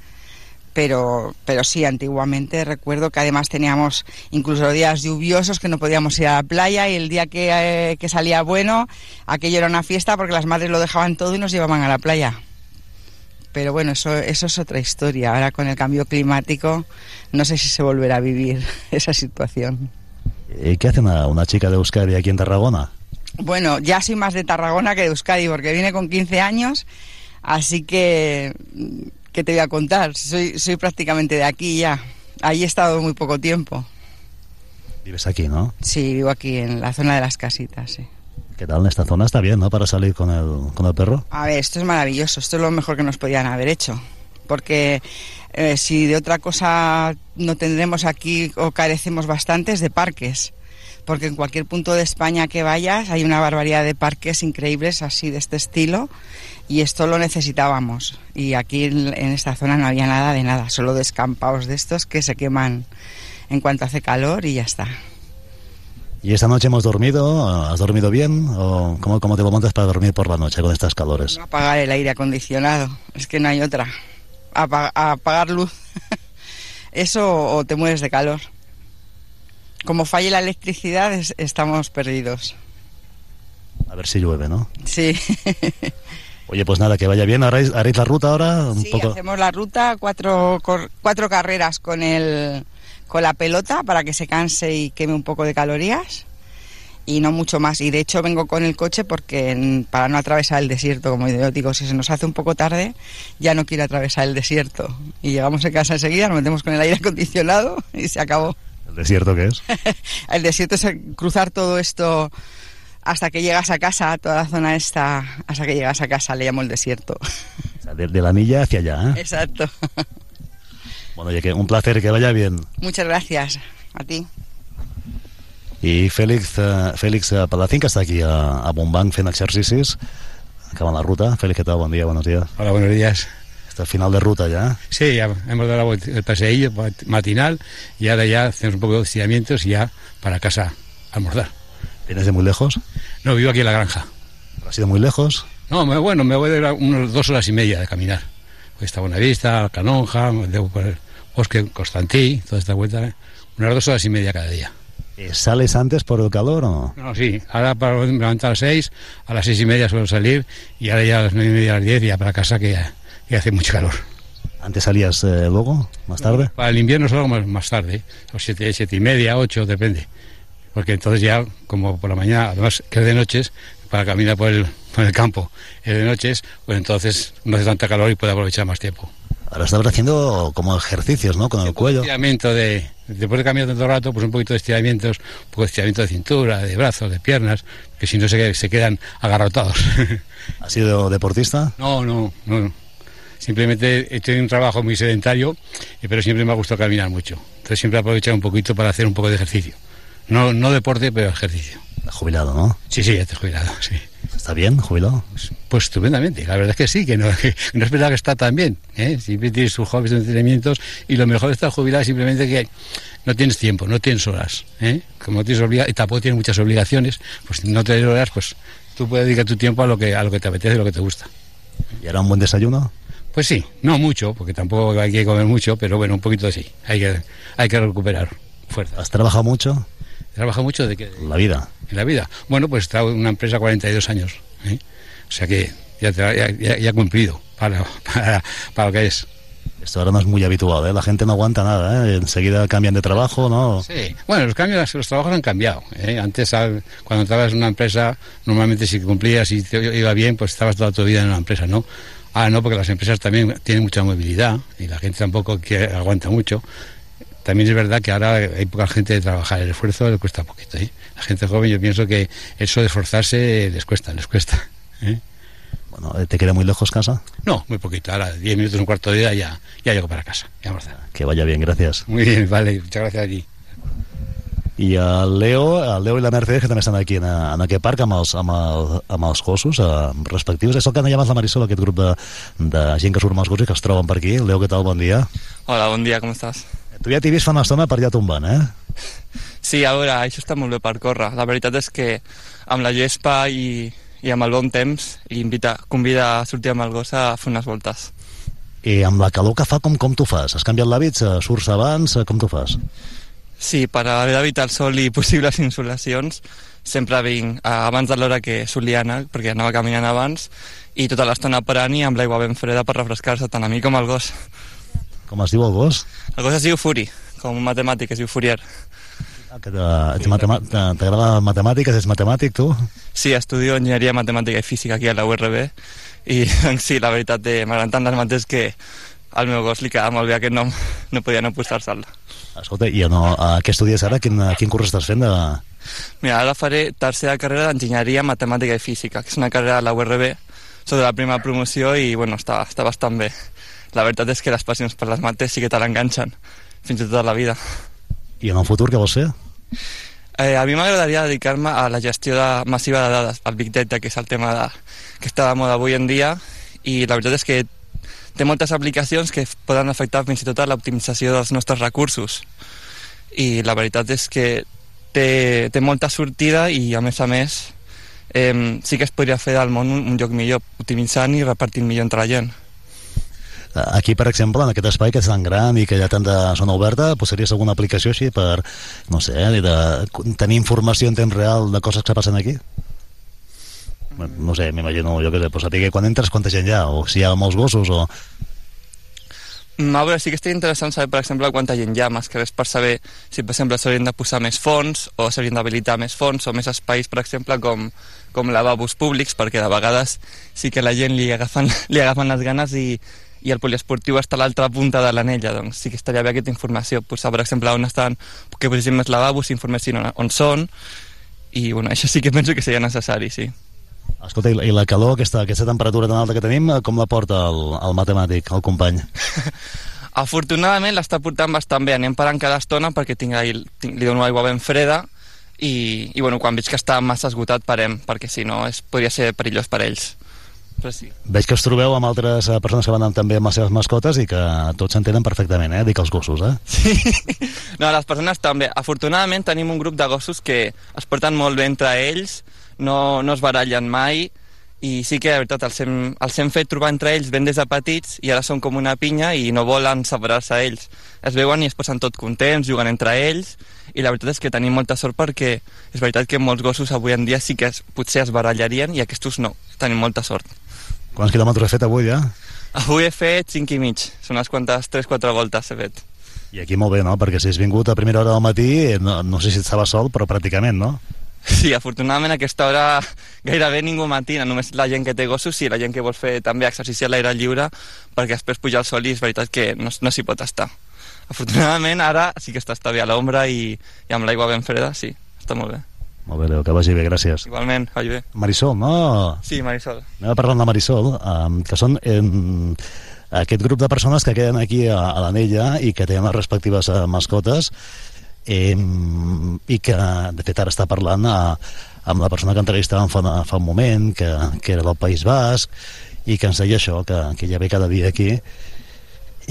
Speaker 13: Pero, pero sí, antiguamente recuerdo que además teníamos incluso días lluviosos que no podíamos ir a la playa y el día que, eh, que salía bueno, aquello era una fiesta porque las madres lo dejaban todo y nos llevaban a la playa. Pero bueno, eso, eso es otra historia. Ahora con el cambio climático no sé si se volverá a vivir esa situación.
Speaker 10: ¿Y qué hace una, una chica de Euskadi aquí en Tarragona?
Speaker 13: Bueno, ya soy más de Tarragona que de Euskadi porque vine con 15 años, así que mm, ¿qué te voy a contar? Soy, soy prácticamente de aquí ya. Ahí he estado muy poco tiempo.
Speaker 10: Vives aquí, ¿no?
Speaker 13: Sí, vivo aquí en la zona de las casitas, sí.
Speaker 10: ¿Qué tal? Esta zona está bien, ¿no? Para salir con el, con el perro.
Speaker 13: A ver, esto es maravilloso, esto es lo mejor que nos podían haber hecho. Porque eh, si de otra cosa no tendremos aquí o carecemos bastante es de parques. Porque en cualquier punto de España que vayas hay una barbaridad de parques increíbles así de este estilo y esto lo necesitábamos. Y aquí en, en esta zona no había nada de nada, solo descampados de estos que se queman en cuanto hace calor y ya está.
Speaker 10: ¿Y esta noche hemos dormido? ¿Has dormido bien? ¿O cómo, cómo te lo montas para dormir por la noche con estas calores?
Speaker 13: apagar el aire acondicionado. Es que no hay otra. Apa- apagar luz. Eso o te mueres de calor. Como falle la electricidad, es- estamos perdidos.
Speaker 10: A ver si llueve, ¿no?
Speaker 13: Sí.
Speaker 10: Oye, pues nada, que vaya bien. ¿Haréis, haréis la ruta ahora? Un
Speaker 13: Sí,
Speaker 10: poco...
Speaker 13: hacemos la ruta, cuatro, cuatro carreras con, el, con la pelota para que se canse y queme un poco de calorías. Y no mucho más. Y de hecho vengo con el coche porque mm, para no atravesar el desierto, como yo digo, si se nos hace un poco tarde, ya no quiero atravesar el desierto. Y llegamos a casa enseguida, nos metemos con el aire acondicionado y se acabó.
Speaker 10: ¿El desierto qué es?
Speaker 13: El desierto es cruzar todo esto hasta que llegas a casa, toda la zona esta, hasta que llegas a casa, le llamo el desierto.
Speaker 10: O sea, de, de la milla hacia allá, ¿eh?
Speaker 13: Exacto.
Speaker 10: Bueno, oye, que un placer, que vaya bien.
Speaker 13: Muchas gracias a ti.
Speaker 10: I Fèlix, eh, Fèlix eh, Palacín, que està aquí a, a Montbanc fent exercicis, acabant la ruta. Fèlix, ¿qué tal? Buen día, buenos días.
Speaker 14: Hola, buenos días.
Speaker 10: Está el final de ruta ya.
Speaker 14: Sí, ya hemos dado el paseillo matinal y ahora ya hacemos un poco de estiramientos y ya para casa a almorzar.
Speaker 10: ¿Vienes de muy lejos?
Speaker 14: No, vivo aquí en la granja.
Speaker 10: ¿Has ido muy lejos?
Speaker 14: No, me- bueno, me voy de unas dos horas y media de caminar. Está Buenavista, Canonja, bosque Constantí, toda esta vuelta, ¿eh? unas dos horas y media cada día.
Speaker 10: Eh, ¿Sales antes por el calor o no?
Speaker 14: No, sí, ahora para me levanto a las seis, a las seis y media suelo salir y ahora ya a las nueve y media, a las diez ya para casa que ya, que hace mucho calor.
Speaker 10: ¿Antes salías eh, luego, más tarde?
Speaker 14: Para el invierno salgo más, más tarde, o siete, siete y media, ocho, depende. porque entonces ya, como por la mañana, además que es de noches, para caminar por el, por el campo es de noches, pues entonces no hace tanta calor y puede aprovechar más tiempo.
Speaker 10: Ahora estabas haciendo como ejercicios, ¿no? Con el cuello.
Speaker 14: Estiramiento de, después de caminar tanto rato, pues un poquito de estiramientos, un poco de estiramiento de cintura, de brazos, de piernas, que si no se, se quedan agarrotados.
Speaker 10: ¿Has sido deportista?
Speaker 14: No, no, no. Simplemente he hecho un trabajo muy sedentario, eh, pero siempre me ha gustado caminar mucho. Entonces siempre he aprovechado un poquito para hacer un poco de ejercicio. No, no deporte, pero ejercicio.
Speaker 10: Jubilado, ¿no?
Speaker 14: Sí, sí, ya estoy jubilado, sí.
Speaker 10: ¿Está bien, jubilado?
Speaker 14: Pues estupendamente, la verdad es que sí, que no, que no es verdad que está tan bien. ¿eh? Siempre tienes sus hobbies, entretenimientos, y lo mejor de estar jubilado es simplemente que no tienes tiempo, no tienes horas. ¿eh? Como tienes obliga y tampoco tienes muchas obligaciones, pues no tienes horas, pues tú puedes dedicar tu tiempo a lo que, a lo que te apetece y lo que te gusta.
Speaker 10: ¿Y era un buen desayuno?
Speaker 14: Pues sí, no mucho, porque tampoco hay que comer mucho, pero bueno, un poquito sí, hay que, hay que recuperar fuerza.
Speaker 10: ¿Has trabajado mucho?
Speaker 14: ¿He trabajado mucho de qué?
Speaker 10: La vida.
Speaker 14: En la vida. Bueno, pues en una empresa 42 años. ¿eh? O sea que ya, ya, ya- cumplido para, para, para lo que es.
Speaker 10: Esto ahora no es muy habitual, ¿eh? La gente no aguanta nada, ¿eh? Enseguida cambian de trabajo, ¿no?
Speaker 14: Sí. Bueno, los cambios, los trabajos han cambiado. ¿eh? Antes, al- cuando estabas en una empresa, normalmente si cumplías y te iba bien, pues estabas toda tu vida en una empresa, ¿no? Ahora no, porque las empresas también tienen mucha movilidad y la gente tampoco que aguanta mucho. También es verdad que ahora hay poca gente de trabajar, el esfuerzo le cuesta poquito. ¿eh? La gente joven, yo pienso que eso de esforzarse les cuesta, les cuesta. ¿eh?
Speaker 10: Bueno, ¿te queda muy lejos casa?
Speaker 14: No, muy poquito. Ahora, 10 minutos, un cuarto de hora, ya, ya llego para casa. Ya vamos a hacer.
Speaker 10: Que vaya bien, gracias.
Speaker 14: Muy bien, vale, muchas gracias a ti.
Speaker 10: I el Leo, el Leo i la Mercedes, que també estan aquí en, en aquest parc amb els, amb, el, amb els gossos eh, respectius. És el que deia abans la Marisol, aquest grup de, de gent que surt amb els gossos i que es troben per aquí. Leo, què tal? Bon dia.
Speaker 15: Hola, bon dia, com estàs?
Speaker 10: Tu ja t'hi vist fa una estona per allà tombant, eh?
Speaker 15: Sí, a veure, això està molt bé per córrer. La veritat és que amb la gespa i, i amb el bon temps i invita, convida a sortir amb el gos a fer unes voltes.
Speaker 10: I amb la calor que fa, com, com tu fas? Has canviat l'hàbits? Eh, Surts abans? Eh, Com tu fas?
Speaker 15: Sí, per haver d'evitar el sol i possibles insolacions, sempre vinc eh, abans de l'hora que solia anar, perquè anava caminant abans, i tota l'estona parant i amb l'aigua ben freda per refrescar-se tant a mi com al gos.
Speaker 10: Com es diu el gos?
Speaker 15: El gos es diu Furi, com un matemàtic, es diu Fourier.
Speaker 10: Ah, que T'agrada matemàtiques? Ets matemàtic, tu?
Speaker 15: Sí, estudio enginyeria matemàtica i física aquí a la URB i doncs, sí, la veritat eh, m'agraden tant les mates que al meu gos li quedava molt bé aquest nom, no podia no posar-se'l.
Speaker 10: Escolta, i no, a què estudies ara? Quin, quin curs estàs fent? De...
Speaker 15: Mira, ara faré tercera carrera d'enginyeria matemàtica i física, que és una carrera a la URB, soc de la primera promoció i bueno, està, està bastant bé. La veritat és que les passions per les mates sí que te l'enganxen, fins i tot a la vida.
Speaker 10: I en el futur què vols fer?
Speaker 15: Eh, a mi m'agradaria dedicar-me a la gestió de, massiva de dades, al Big Data, que és el tema de, que està de moda avui en dia, i la veritat és que té moltes aplicacions que poden afectar fins i tot a l'optimització dels nostres recursos. I la veritat és que té, té molta sortida i, a més a més, eh, sí que es podria fer del món un, un lloc millor, optimitzant i repartint millor entre la gent.
Speaker 10: Aquí, per exemple, en aquest espai que és tan gran i que hi ha tanta zona oberta, posaries alguna aplicació així per, no sé, de, de tenir informació en temps real de coses que passen aquí? No sé, m'imagino, jo què sé, pues, saber quan entres quanta gent hi ha, o si hi ha molts gossos, o...
Speaker 15: A veure, sí que estaria interessant saber, per exemple, quanta gent hi ha, més que res per saber si, per exemple, s'haurien de posar més fons o s'haurien d'habilitar més fons o més espais, per exemple, com, com lavabos públics, perquè de vegades sí que la gent li agafen, li agafen les ganes i, i el poliesportiu està a l'altra punta de l'anella, doncs sí que estaria bé aquesta informació, posar, per exemple, on estan, que posessin més lavabos, informessin on, on són, i bueno, això sí que penso que seria necessari, sí.
Speaker 10: Escolta, i la, i la calor, aquesta, aquesta temperatura tan alta que tenim, com la porta el, el matemàtic, el company?
Speaker 15: Afortunadament l'està portant bastant bé, anem parant cada estona perquè tinc, ahí- tinc, li dono aigua ben freda i, i bueno, quan veig que està massa esgotat parem, perquè si no es, podria ser perillós per ells. Però sí.
Speaker 10: Veig que us trobeu amb altres eh, persones que van amb, també amb les seves mascotes i que tots s'entenen perfectament, eh? Dic els gossos, eh?
Speaker 15: No, les persones també. Afortunadament tenim un grup de gossos que es porten molt bé entre ells, no, no es barallen mai, i sí que, de veritat, els hem, els hem fet trobar entre ells ben des de petits i ara són com una pinya i no volen separar-se ells. Es veuen i es posen tot contents, juguen entre ells, i la veritat és que tenim molta sort perquè és veritat que molts gossos avui en dia sí que es, potser es barallarien i aquests no. Tenim molta sort.
Speaker 10: Quants quilòmetres he fet avui, ja?
Speaker 15: Avui he fet 5 i mig, són unes quantes 3-4 voltes he fet.
Speaker 10: I aquí molt bé, no? Perquè si has vingut a primera hora del matí, no, no sé si estava sol, però pràcticament, no?
Speaker 15: Sí, afortunadament a aquesta hora gairebé ningú matina, només la gent que té gossos i la gent que vol fer també exercici a l'aire lliure perquè després pujar el sol i és veritat que no, no s'hi pot estar. Afortunadament ara sí que està, està bé a l'ombra i, i amb l'aigua ben freda, sí, està molt bé.
Speaker 10: Molt bé, Leo, que vagi bé, gràcies.
Speaker 15: Igualment, vagi bé.
Speaker 10: Marisol, no?
Speaker 15: Sí, Marisol.
Speaker 10: Anem a parlar amb la Marisol, um, que són eh, aquest grup de persones que queden aquí a, a l'Anella i que tenen les respectives uh, mascotes eh, i que, de fet, ara està parlant a, amb la persona que entrevistàvem fa, fa un moment, que, que era del País Basc, i que ens deia això, que, que ja ve cada dia aquí,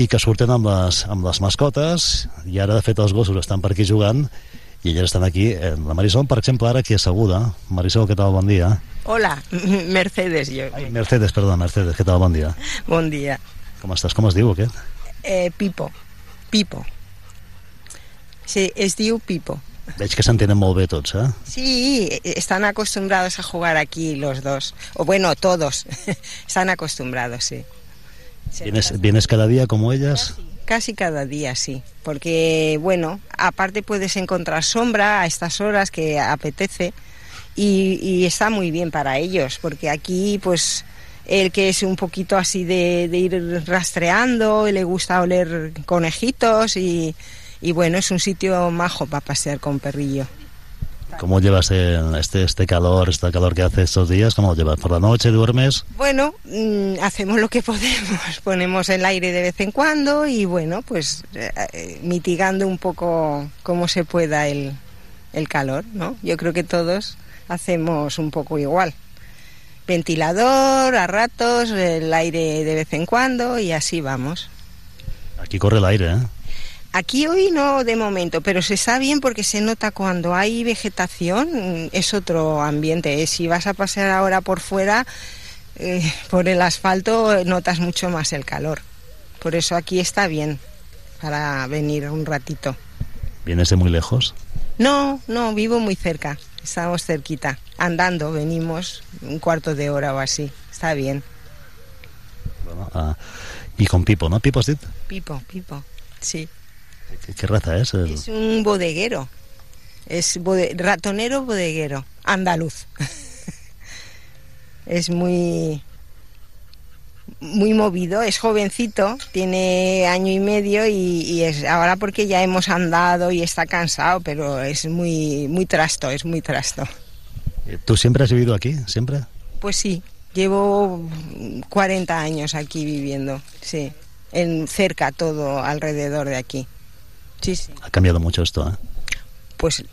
Speaker 10: i que surten amb les, amb les mascotes, i ara, de fet, els gossos estan per aquí jugant, i elles estan aquí. Eh, La Marisol, per exemple, ara aquí asseguda. Marisol, què tal? Bon dia.
Speaker 16: Hola, Mercedes, jo.
Speaker 10: Mercedes, perdona, Mercedes, què tal? Bon dia.
Speaker 16: Bon dia.
Speaker 10: Com estàs? Com es diu aquest?
Speaker 16: Eh, Pipo. Pipo. Sí, es diu Pipo.
Speaker 10: Veig que s'entenen molt bé tots, eh?
Speaker 16: Sí, están acostumbrados a jugar aquí los dos. O bueno, todos. están acostumbrados, sí.
Speaker 10: ¿Vienes, ¿Vienes cada día como ellas?
Speaker 16: Casi cada día, sí. Porque, bueno, aparte puedes encontrar sombra a estas horas que apetece y, está muy bien para ellos, porque aquí, pues, el que es un poquito así de, ir rastreando, le gusta oler conejitos y, bueno, es un sitio majo para pasear con perrillo.
Speaker 10: ¿Cómo llevas este, este calor, este calor que hace estos días? ¿Cómo lo llevas? ¿Por la noche duermes?
Speaker 16: Bueno, mm, hacemos lo que podemos, ponemos el aire de vez en cuando y bueno, pues eh, eh, mitigando un poco como se pueda el, el calor, ¿no? Yo creo que todos hacemos un poco igual. Ventilador a ratos, el aire de vez en cuando y así vamos.
Speaker 10: Aquí corre el aire, ¿eh?
Speaker 16: Aquí hoy no de momento, pero se está bien porque se nota cuando hay vegetación, es otro ambiente. ¿eh? Si vas a pasear ahora por fuera, eh, por el asfalto, notas mucho más el calor. Por eso aquí está bien para venir un ratito.
Speaker 10: ¿Vienes de muy lejos?
Speaker 16: No, no, vivo muy cerca, estamos cerquita. Andando, venimos un cuarto de hora o así. Está bien.
Speaker 10: Bueno, ah, y con Pipo, ¿no? ¿Pipo dit?
Speaker 16: Pipo, Pipo, sí.
Speaker 10: ¿Qué, qué raza es? El-
Speaker 16: Es un bodeguero. Es bode- ratonero bodeguero, andaluz. es muy muy movido, es jovencito, tiene año y medio y, y es ahora porque ya hemos andado y está cansado, pero es muy muy trasto, es muy trasto.
Speaker 10: Eh, ¿Tú siempre has vivido aquí? ¿Siempre?
Speaker 16: Pues sí, llevo 40 años aquí viviendo, sí, en cerca todo alrededor de aquí. Sí, sí.
Speaker 10: Ha cambiado mucho esto, ¿eh?
Speaker 16: pues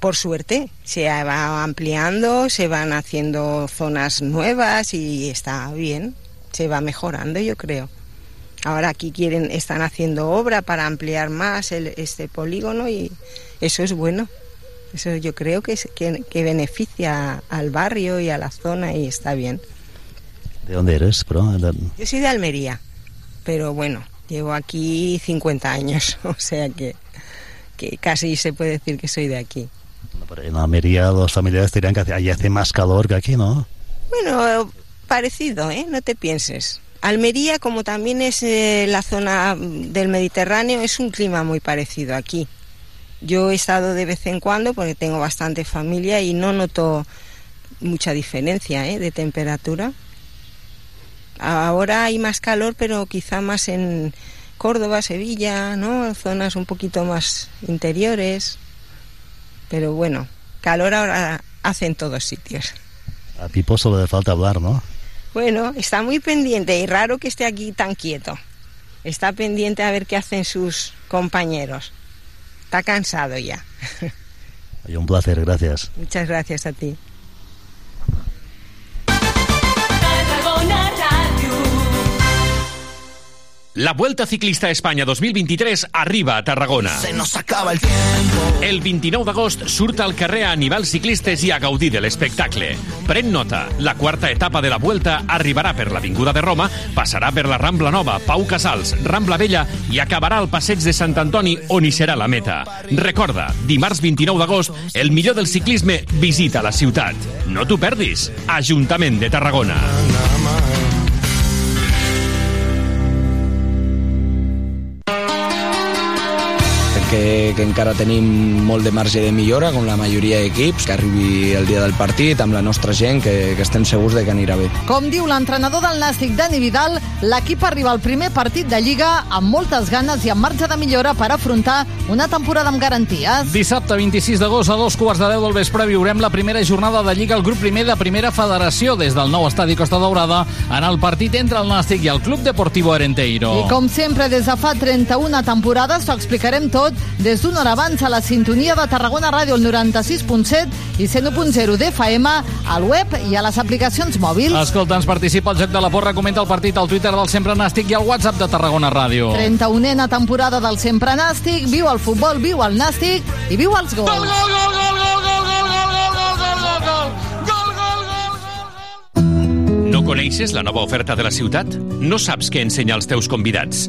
Speaker 16: por suerte se va ampliando, se van haciendo zonas nuevas y está bien, se va mejorando yo creo. Ahora aquí quieren, están haciendo obra para ampliar más el- este polígono y eso es bueno. Eso yo creo que, es- que, que beneficia al barrio y a la zona y está bien.
Speaker 10: ¿De dónde eres, bro?
Speaker 16: Yo soy de Almería, pero bueno, llevo aquí 50 años, o sea que, que casi se puede decir que soy de aquí.
Speaker 10: En Almería los familiares dirían que allí hace más calor que aquí, ¿no?
Speaker 16: Bueno, parecido, ¿eh? No te pienses. Almería, como también es eh, la zona del Mediterráneo, es un clima muy parecido aquí. Yo he estado de vez en cuando porque tengo bastante familia y no noto mucha diferencia ¿eh? de temperatura. Ahora hay más calor, pero quizá más en Córdoba, Sevilla, ¿no? Zonas un poquito más interiores. Pero bueno, calor ahora hace en todos sitios.
Speaker 10: A Pipo solo le falta hablar, ¿no?
Speaker 16: Bueno, está muy pendiente y raro que esté aquí tan quieto. Está pendiente a ver qué hacen sus compañeros. Está cansado ya.
Speaker 10: Oye, un placer, gracias.
Speaker 16: Muchas gracias a ti.
Speaker 2: La Vuelta Ciclista a Espanya 2023 arriba a Tarragona.
Speaker 17: Se nos acaba el tiempo.
Speaker 2: El 29 d'agost surt al carrer a animar els ciclistes i a gaudir de l'espectacle. Pren nota, la quarta etapa de la Vuelta arribarà per l'Avinguda de Roma, passarà per la Rambla Nova, Pau Casals, Rambla Vella i acabarà al passeig de Sant Antoni on hi serà la meta. Recorda, dimarts 29 d'agost, el millor del ciclisme visita la ciutat. No t'ho perdis. Ajuntament de Tarragona.
Speaker 5: Que, que encara tenim molt de marge de millora, com la majoria d'equips, que arribi el dia del partit amb la nostra gent, que, que estem segurs de que anirà bé.
Speaker 6: Com diu l'entrenador del Nàstic, Dani Vidal, l'equip arriba al primer partit de Lliga amb moltes ganes i amb marge de millora per afrontar una temporada amb garanties.
Speaker 7: Dissabte 26 d'agost a dos quarts de deu del vespre viurem la primera jornada de Lliga al grup primer de Primera Federació des del nou estadi Costa Daurada en el partit entre el Nàstic i el Club Deportivo Arenteiro.
Speaker 6: I com sempre, des de fa 31 temporades, t'ho explicarem tot des d'una hora abans a la sintonia de Tarragona Ràdio, el 96.7 i 101.0 d'FM, al web i a les aplicacions mòbils.
Speaker 7: Escolta, ens participa al Joc de la Porra, comenta el partit al Twitter del Sempre Nàstic i al WhatsApp de Tarragona Ràdio.
Speaker 6: 31a temporada del Sempre Nàstic, viu el futbol, viu el Nàstic i viu els gols. Gol, gol, gol, gol, gol, gol, gol, gol, gol, gol, gol, gol,
Speaker 2: No coneixes la nova oferta de la ciutat? No saps què ensenyar als teus convidats?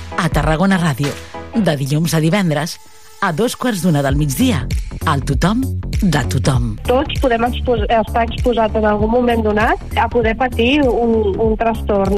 Speaker 4: A Tarragona Ràdio. De dilluns a divendres a dos quarts d'una del migdia. Al tothom de tothom.
Speaker 8: Tots podem expos estar exposats en algun moment donat a poder patir un, un trastorn.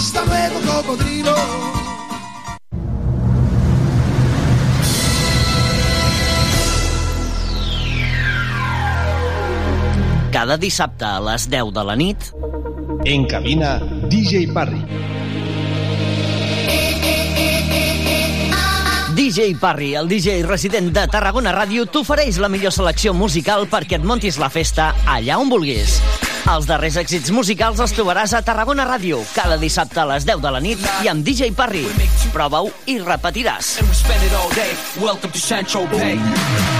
Speaker 18: Hasta luego, cocodrilo.
Speaker 19: Cada dissabte a les 10 de la nit...
Speaker 20: En cabina, DJ Parry.
Speaker 19: DJ Parry, el DJ resident de Tarragona Ràdio, t'ofereix la millor selecció musical perquè et montis la festa allà on vulguis. Els darrers èxits musicals els trobaràs a Tarragona Ràdio, cada dissabte a les 10 de la nit i amb DJ Parry. Prova-ho i repetiràs.
Speaker 21: Welcome to Central Bay.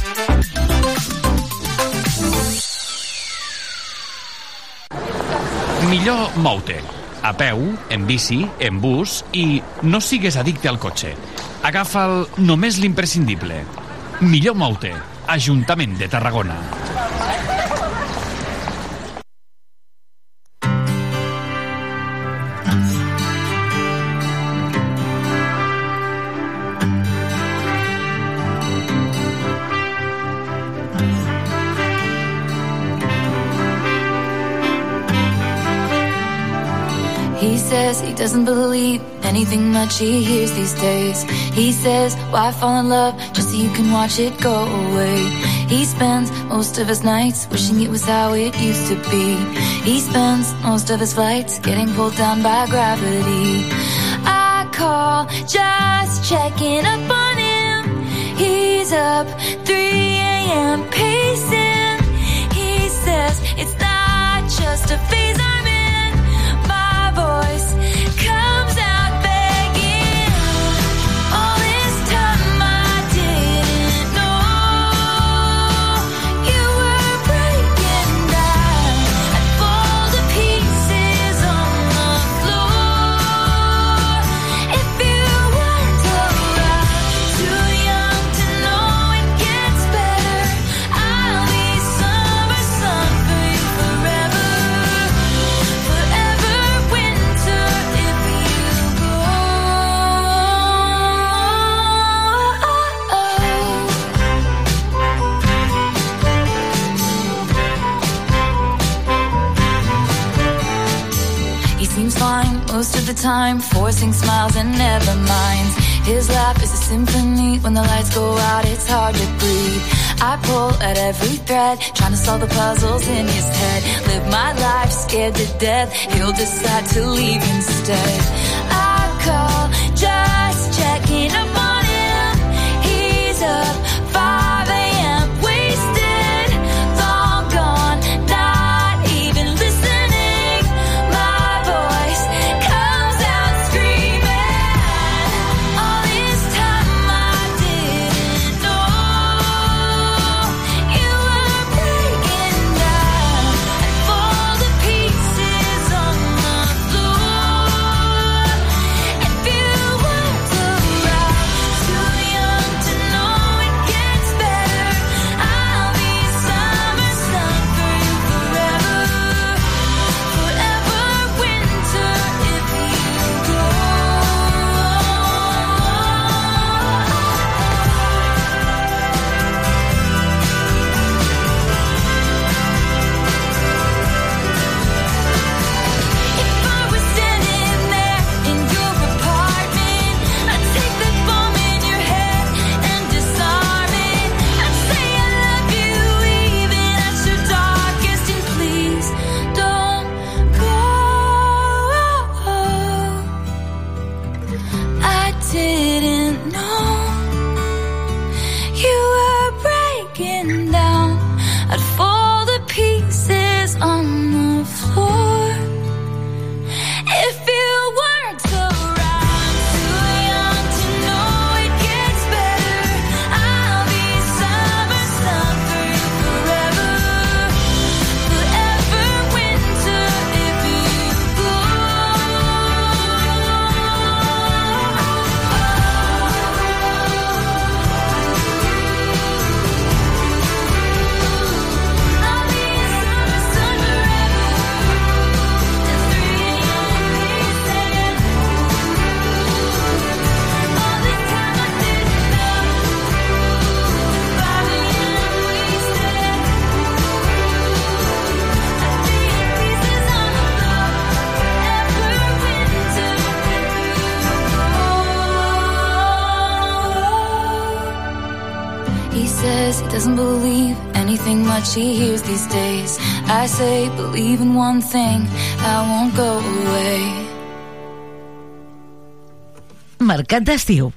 Speaker 2: Millor mou-te. A peu, en bici, en bus i no sigues addicte al cotxe. Agafa'l només l'imprescindible. Millor mou-te. Ajuntament de Tarragona.
Speaker 22: Doesn't believe anything much he hears these days. He says, why fall in love just so you can watch it go away? He spends most of his nights wishing it was how it used to be. He spends most of his flights getting pulled down by gravity. I call just checking up on him. He's up 3 a.m. pacing. He says it's not just a phase most of the time, forcing smiles and never minds. His laugh is a symphony. When the lights go out, it's hard to breathe. I pull at every thread, trying to solve the puzzles in his head. Live my life scared to death. He'll decide to leave instead. I call, just checking up thing, I won't go away.
Speaker 4: Mercat d'estiu.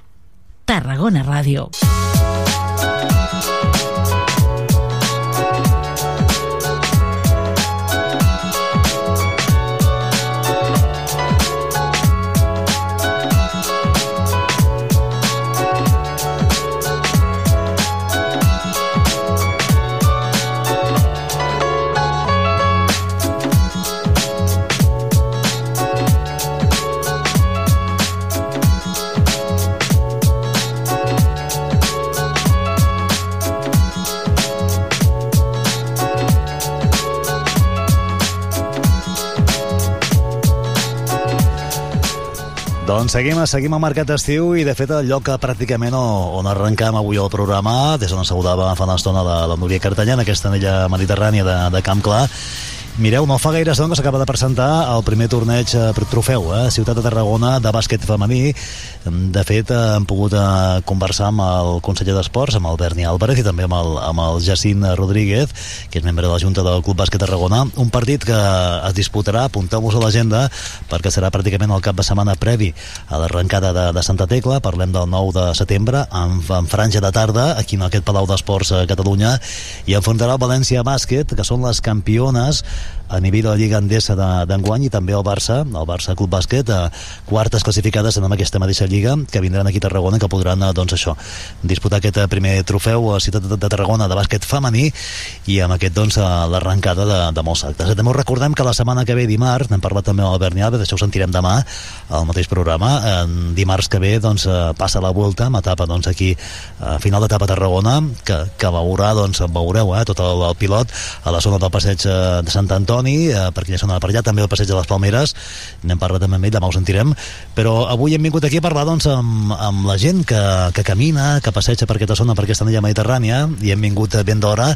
Speaker 10: Doncs seguim, seguim al Mercat d'Estiu i, de fet, el lloc que pràcticament on arrencam avui el programa, des d'on saludava fa una estona la, la Núria Cartellà, en aquesta anella mediterrània de, de Camp Clar, Mireu, no fa gaires doncs s'acaba de presentar el primer torneig eh, per trofeu, eh, Ciutat de Tarragona de bàsquet femení. De fet, eh, hem pogut eh, conversar amb el conseller d'Esports, amb el Berni Álvarez i també amb el, amb el Jacint Rodríguez, que és membre de la Junta del Club Bàsquet Tarragona. Un partit que es disputarà, apunteu-vos a l'agenda, perquè serà pràcticament el cap de setmana previ a l'arrencada de, de Santa Tecla. Parlem del 9 de setembre, en, en franja de tarda, aquí en aquest Palau d'Esports a Catalunya, i enfrontarà el València Bàsquet, que són les campiones a nivell de la Lliga Endesa d'enguany i també el Barça, el Barça Club Bàsquet, a quartes classificades en aquesta mateixa Lliga, que vindran aquí a Tarragona que podran, eh, doncs això, disputar aquest eh, primer trofeu a Ciutat de Tarragona de bàsquet femení i amb aquest, doncs, l'arrencada de, de molts actes. També us recordem que la setmana que ve, dimarts, n'hem parlat també amb el Berni Alves, això ho sentirem demà al mateix programa, en dimarts que ve, doncs, eh, passa la volta, amb etapa, doncs, aquí, a final d'etapa a Tarragona, que, que veurà, doncs, veureu, eh, tot el, el pilot a la zona del passeig de Sant Antoni Antoni, eh, perquè ja sonava per allà, també el passeig de les Palmeres, n'hem parlat també amb ell, demà ho sentirem, però avui hem vingut aquí a parlar doncs, amb, amb la gent que, que camina, que passeja per aquesta zona, per aquesta anella mediterrània, i hem vingut ben d'hora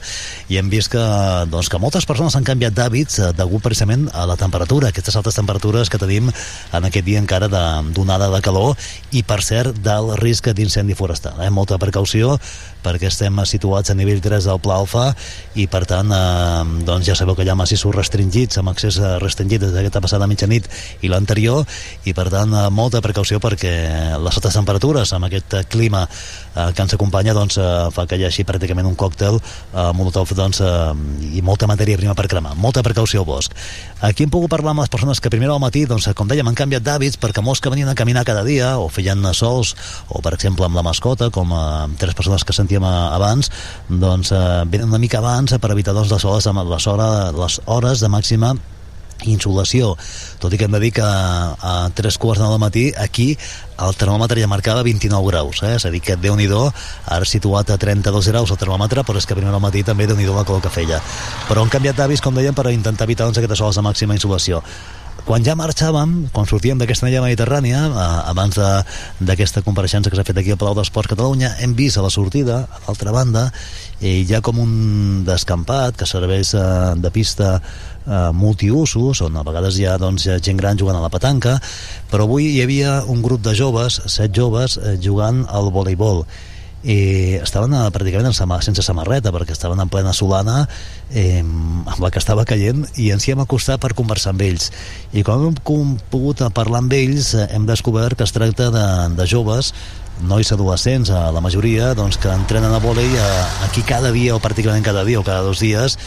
Speaker 10: i hem vist que, doncs, que moltes persones han canviat d'hàbits eh, degut precisament a la temperatura, aquestes altes temperatures que tenim en aquest dia encara d'onada de, de calor i, per cert, del risc d'incendi forestal. Eh? Molta precaució perquè estem situats a nivell 3 del Pla Alfa i per tant eh, doncs ja sabeu que hi ha massissos restringits amb accés restringit des d'aquesta passada mitjanit i l'anterior i per tant eh, molta precaució perquè les altes temperatures amb aquest clima eh, que ens acompanya doncs, eh, fa que hi hagi pràcticament un còctel eh, molotov doncs, eh, i molta matèria prima per cremar. Molta precaució al bosc aquí hem pogut parlar amb les persones que primera al matí doncs, com dèiem han canviat d'hàbits perquè molts que venien a caminar cada dia o feien sols o per exemple amb la mascota com eh, tres persones que sentíem abans doncs eh, venen una mica abans per evitar doncs, les, hores, les, hores, les hores de màxima insolació, tot i que hem de dir que a 3 quarts de matí aquí el termòmetre ja marcava 29 graus, eh? és a dir que déu nhi ara situat a 32 graus el termòmetre, però és que primer al matí també déu nhi la calor que feia. Però han canviat d'avis, com dèiem, per intentar evitar doncs, aquestes hores de màxima insolació quan ja marxàvem, quan sortíem d'aquesta anella mediterrània, eh, abans d'aquesta compareixença que s'ha fet aquí al Palau d'Esports Catalunya, hem vist a la sortida, a l'altra banda, eh, hi ha com un descampat que serveix eh, de pista eh, multiusos, on a vegades hi ha doncs, gent gran jugant a la petanca, però avui hi havia un grup de joves, set joves, eh, jugant al voleibol i estaven eh, pràcticament sense samarreta perquè estaven en plena solana eh, amb la que estava caient i ens hi hem acostat per conversar amb ells. I quan hem pogut parlar amb ells eh, hem descobert que es tracta de, de joves nois adolescents, a la majoria doncs, que entrenen a vòlei eh, aquí cada dia o pràcticament cada dia o cada dos dies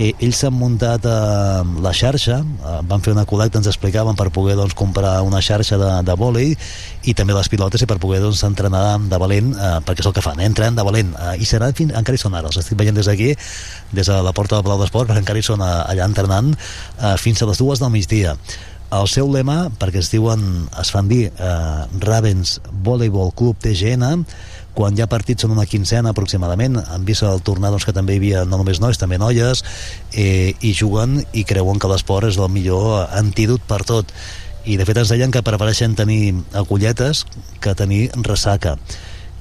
Speaker 10: i ells s'han muntat a la xarxa, eh, van fer una col·lecta, ens explicaven per poder doncs, comprar una xarxa de, de vòlei i també les pilotes i per poder doncs, entrenar de valent, eh, perquè és el que fan, eh? entrenen de valent, eh, i serà fins, encara hi són ara, els estic veient des d'aquí, des de la porta del Palau d'Esport, perquè encara hi són eh, allà entrenant eh, fins a les dues del migdia. El seu lema, perquè es diuen, es fan dir eh, Ravens Volleyball Club TGN, quan hi ha partits són una quinzena aproximadament han vist el tornar doncs, que també hi havia no només nois, també noies eh, i juguen i creuen que l'esport és el millor antídot per tot. I de fet ens deien que prefereixen tenir acolletes que tenir ressaca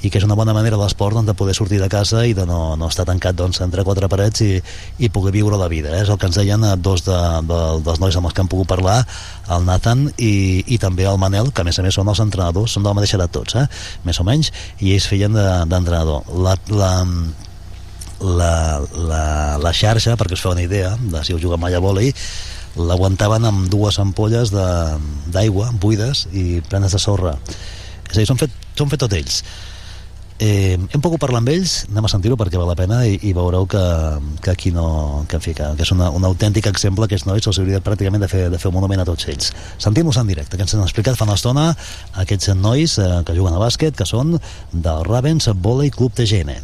Speaker 10: i que és una bona manera l'esport doncs, de poder sortir de casa i de no, no estar tancat doncs, entre quatre parets i, i poder viure la vida. Eh? És el que ens deien dos de, de, dels nois amb els que hem pogut parlar, el Nathan i, i també el Manel, que a més a més són els entrenadors, són de la mateixa edat tots, eh? més o menys, i ells feien d'entrenador. De, la, la, la, la, la xarxa, perquè us feu una idea de si heu jugat mai a vòlei, l'aguantaven amb dues ampolles d'aigua buides i plenes de sorra. És a dir, són fet, fet tot ells Eh, hem pogut parlar amb ells, anem a sentir-ho perquè val la pena i, i veureu que, que aquí no... Que, en fi, que, que és una, un autèntic exemple que aquests nois els hauria pràcticament de fer, de fer un monument a tots ells. Sentim-los en directe, que ens han explicat fa una estona aquests nois eh, que juguen a bàsquet, que són del Ravens Volley Club TGN.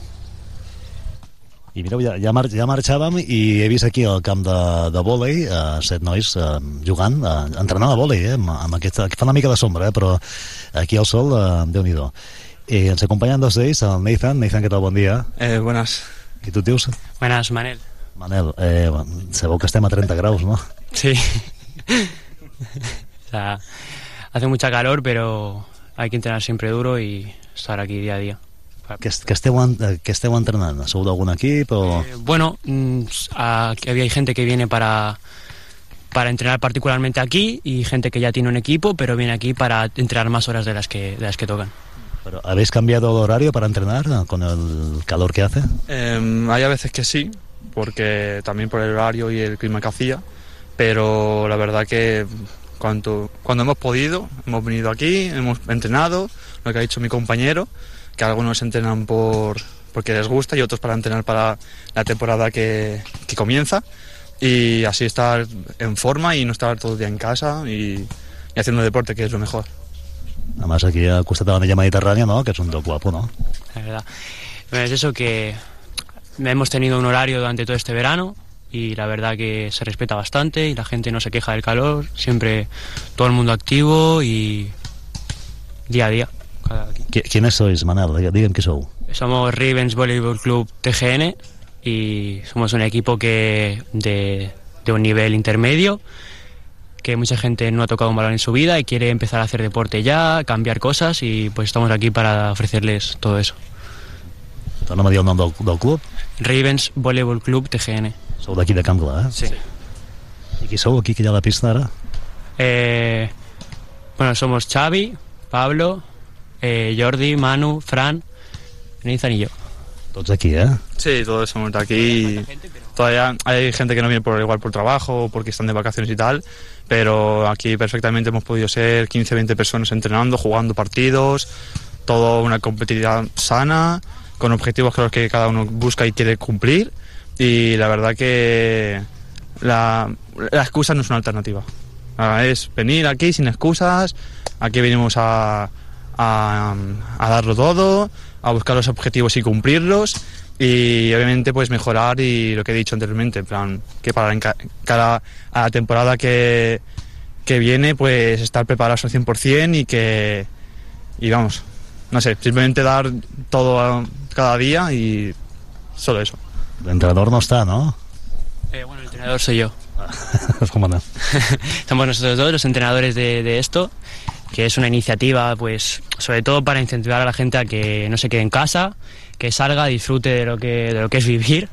Speaker 10: I mireu, ja, ja, mar, ja marxàvem i he vist aquí al camp de, de vòlei eh, set nois eh, jugant, eh, entrenant a vòlei, eh, amb, amb aquesta, que fa una mica de sombra, eh, però aquí al sol, eh, Déu-n'hi-do. Y nos acompañan dos de ellos, Nathan. Nathan, ¿qué tal? Buen día.
Speaker 23: Eh, buenas.
Speaker 10: ¿Y tú, tíos?
Speaker 23: Buenas, Manel.
Speaker 10: Manel, eh, sabeu que estem a 30 graus, no?
Speaker 23: Sí. o sea, hace mucha calor, pero hay que entrenar siempre duro y estar aquí día a día.
Speaker 10: Que, que, esteu, que esteu entrenant? Sou d'algun equip o...?
Speaker 23: Eh, bueno, mm, aquí hay gente que viene para para entrenar particularmente aquí y gente que ya tiene un equipo, pero viene aquí para entrenar más horas de las que, de las que tocan.
Speaker 10: ¿Habéis cambiado el horario para entrenar con el calor que hace?
Speaker 24: Eh, hay a veces que sí, porque también por el horario y el clima que hacía, pero la verdad que cuando, cuando hemos podido, hemos venido aquí, hemos entrenado, lo que ha dicho mi compañero, que algunos entrenan por porque les gusta y otros para entrenar para la temporada que, que comienza y así estar en forma y no estar todo el día en casa y, y haciendo deporte, que es lo mejor.
Speaker 10: Además aquí al costat de la Milla Mediterrània, no? que és un lloc guapo, no?
Speaker 23: La verdad. Bueno, es eso que hemos tenido un horario durante todo este verano y la verdad que se respeta bastante y la gente no se queja del calor, siempre todo el mundo activo y día a día. cada-
Speaker 10: Qui- Quines sois, Manel? Digue'm qui sou.
Speaker 23: Somos Ravens Volleyball Club TGN y somos un equipo que de, de un nivel intermedio que mucha gente no ha tocado un balón en su vida y quiere empezar a hacer deporte ya, cambiar cosas y pues estamos aquí para ofrecerles todo eso.
Speaker 10: Torna'm a dir el nom del, del club.
Speaker 23: Ravens Volleyball Club TGN.
Speaker 10: Sou d'aquí de Can Clar, eh?
Speaker 23: Sí.
Speaker 10: I qui sou aquí, que hi ha a la pista ara?
Speaker 23: Eh, bueno, somos Xavi, Pablo, eh, Jordi, Manu, Fran, Nathan y yo.
Speaker 10: Tots aquí, eh?
Speaker 24: Sí, todos somos de aquí. Todavía hay gente que no viene por igual por trabajo o porque están de vacaciones y tal, pero aquí perfectamente hemos podido ser 15, 20 personas entrenando, jugando partidos, todo una competitividad sana, con objetivos que cada uno busca y quiere cumplir. Y la verdad que la, la excusa no es una alternativa. Es venir aquí sin excusas, aquí venimos a, a darlo todo, a buscar los objetivos y cumplirlos y obviamente pues mejorar y lo que he dicho anteriormente, en plan, que para en ca- cada a la temporada que, que viene pues estar preparados al 100% y que, y vamos, no sé, simplemente dar todo a- cada día y solo eso.
Speaker 10: L'entrenador no està, no?
Speaker 23: Eh, bueno, el entrenador soy yo.
Speaker 10: ¿Cómo no?
Speaker 23: Estamos nosotros dos, los entrenadores de, de esto, que es una iniciativa, pues, sobre todo para incentivar a la gente a que no se quede en casa, que salga, disfrute de lo que, de lo que es vivir,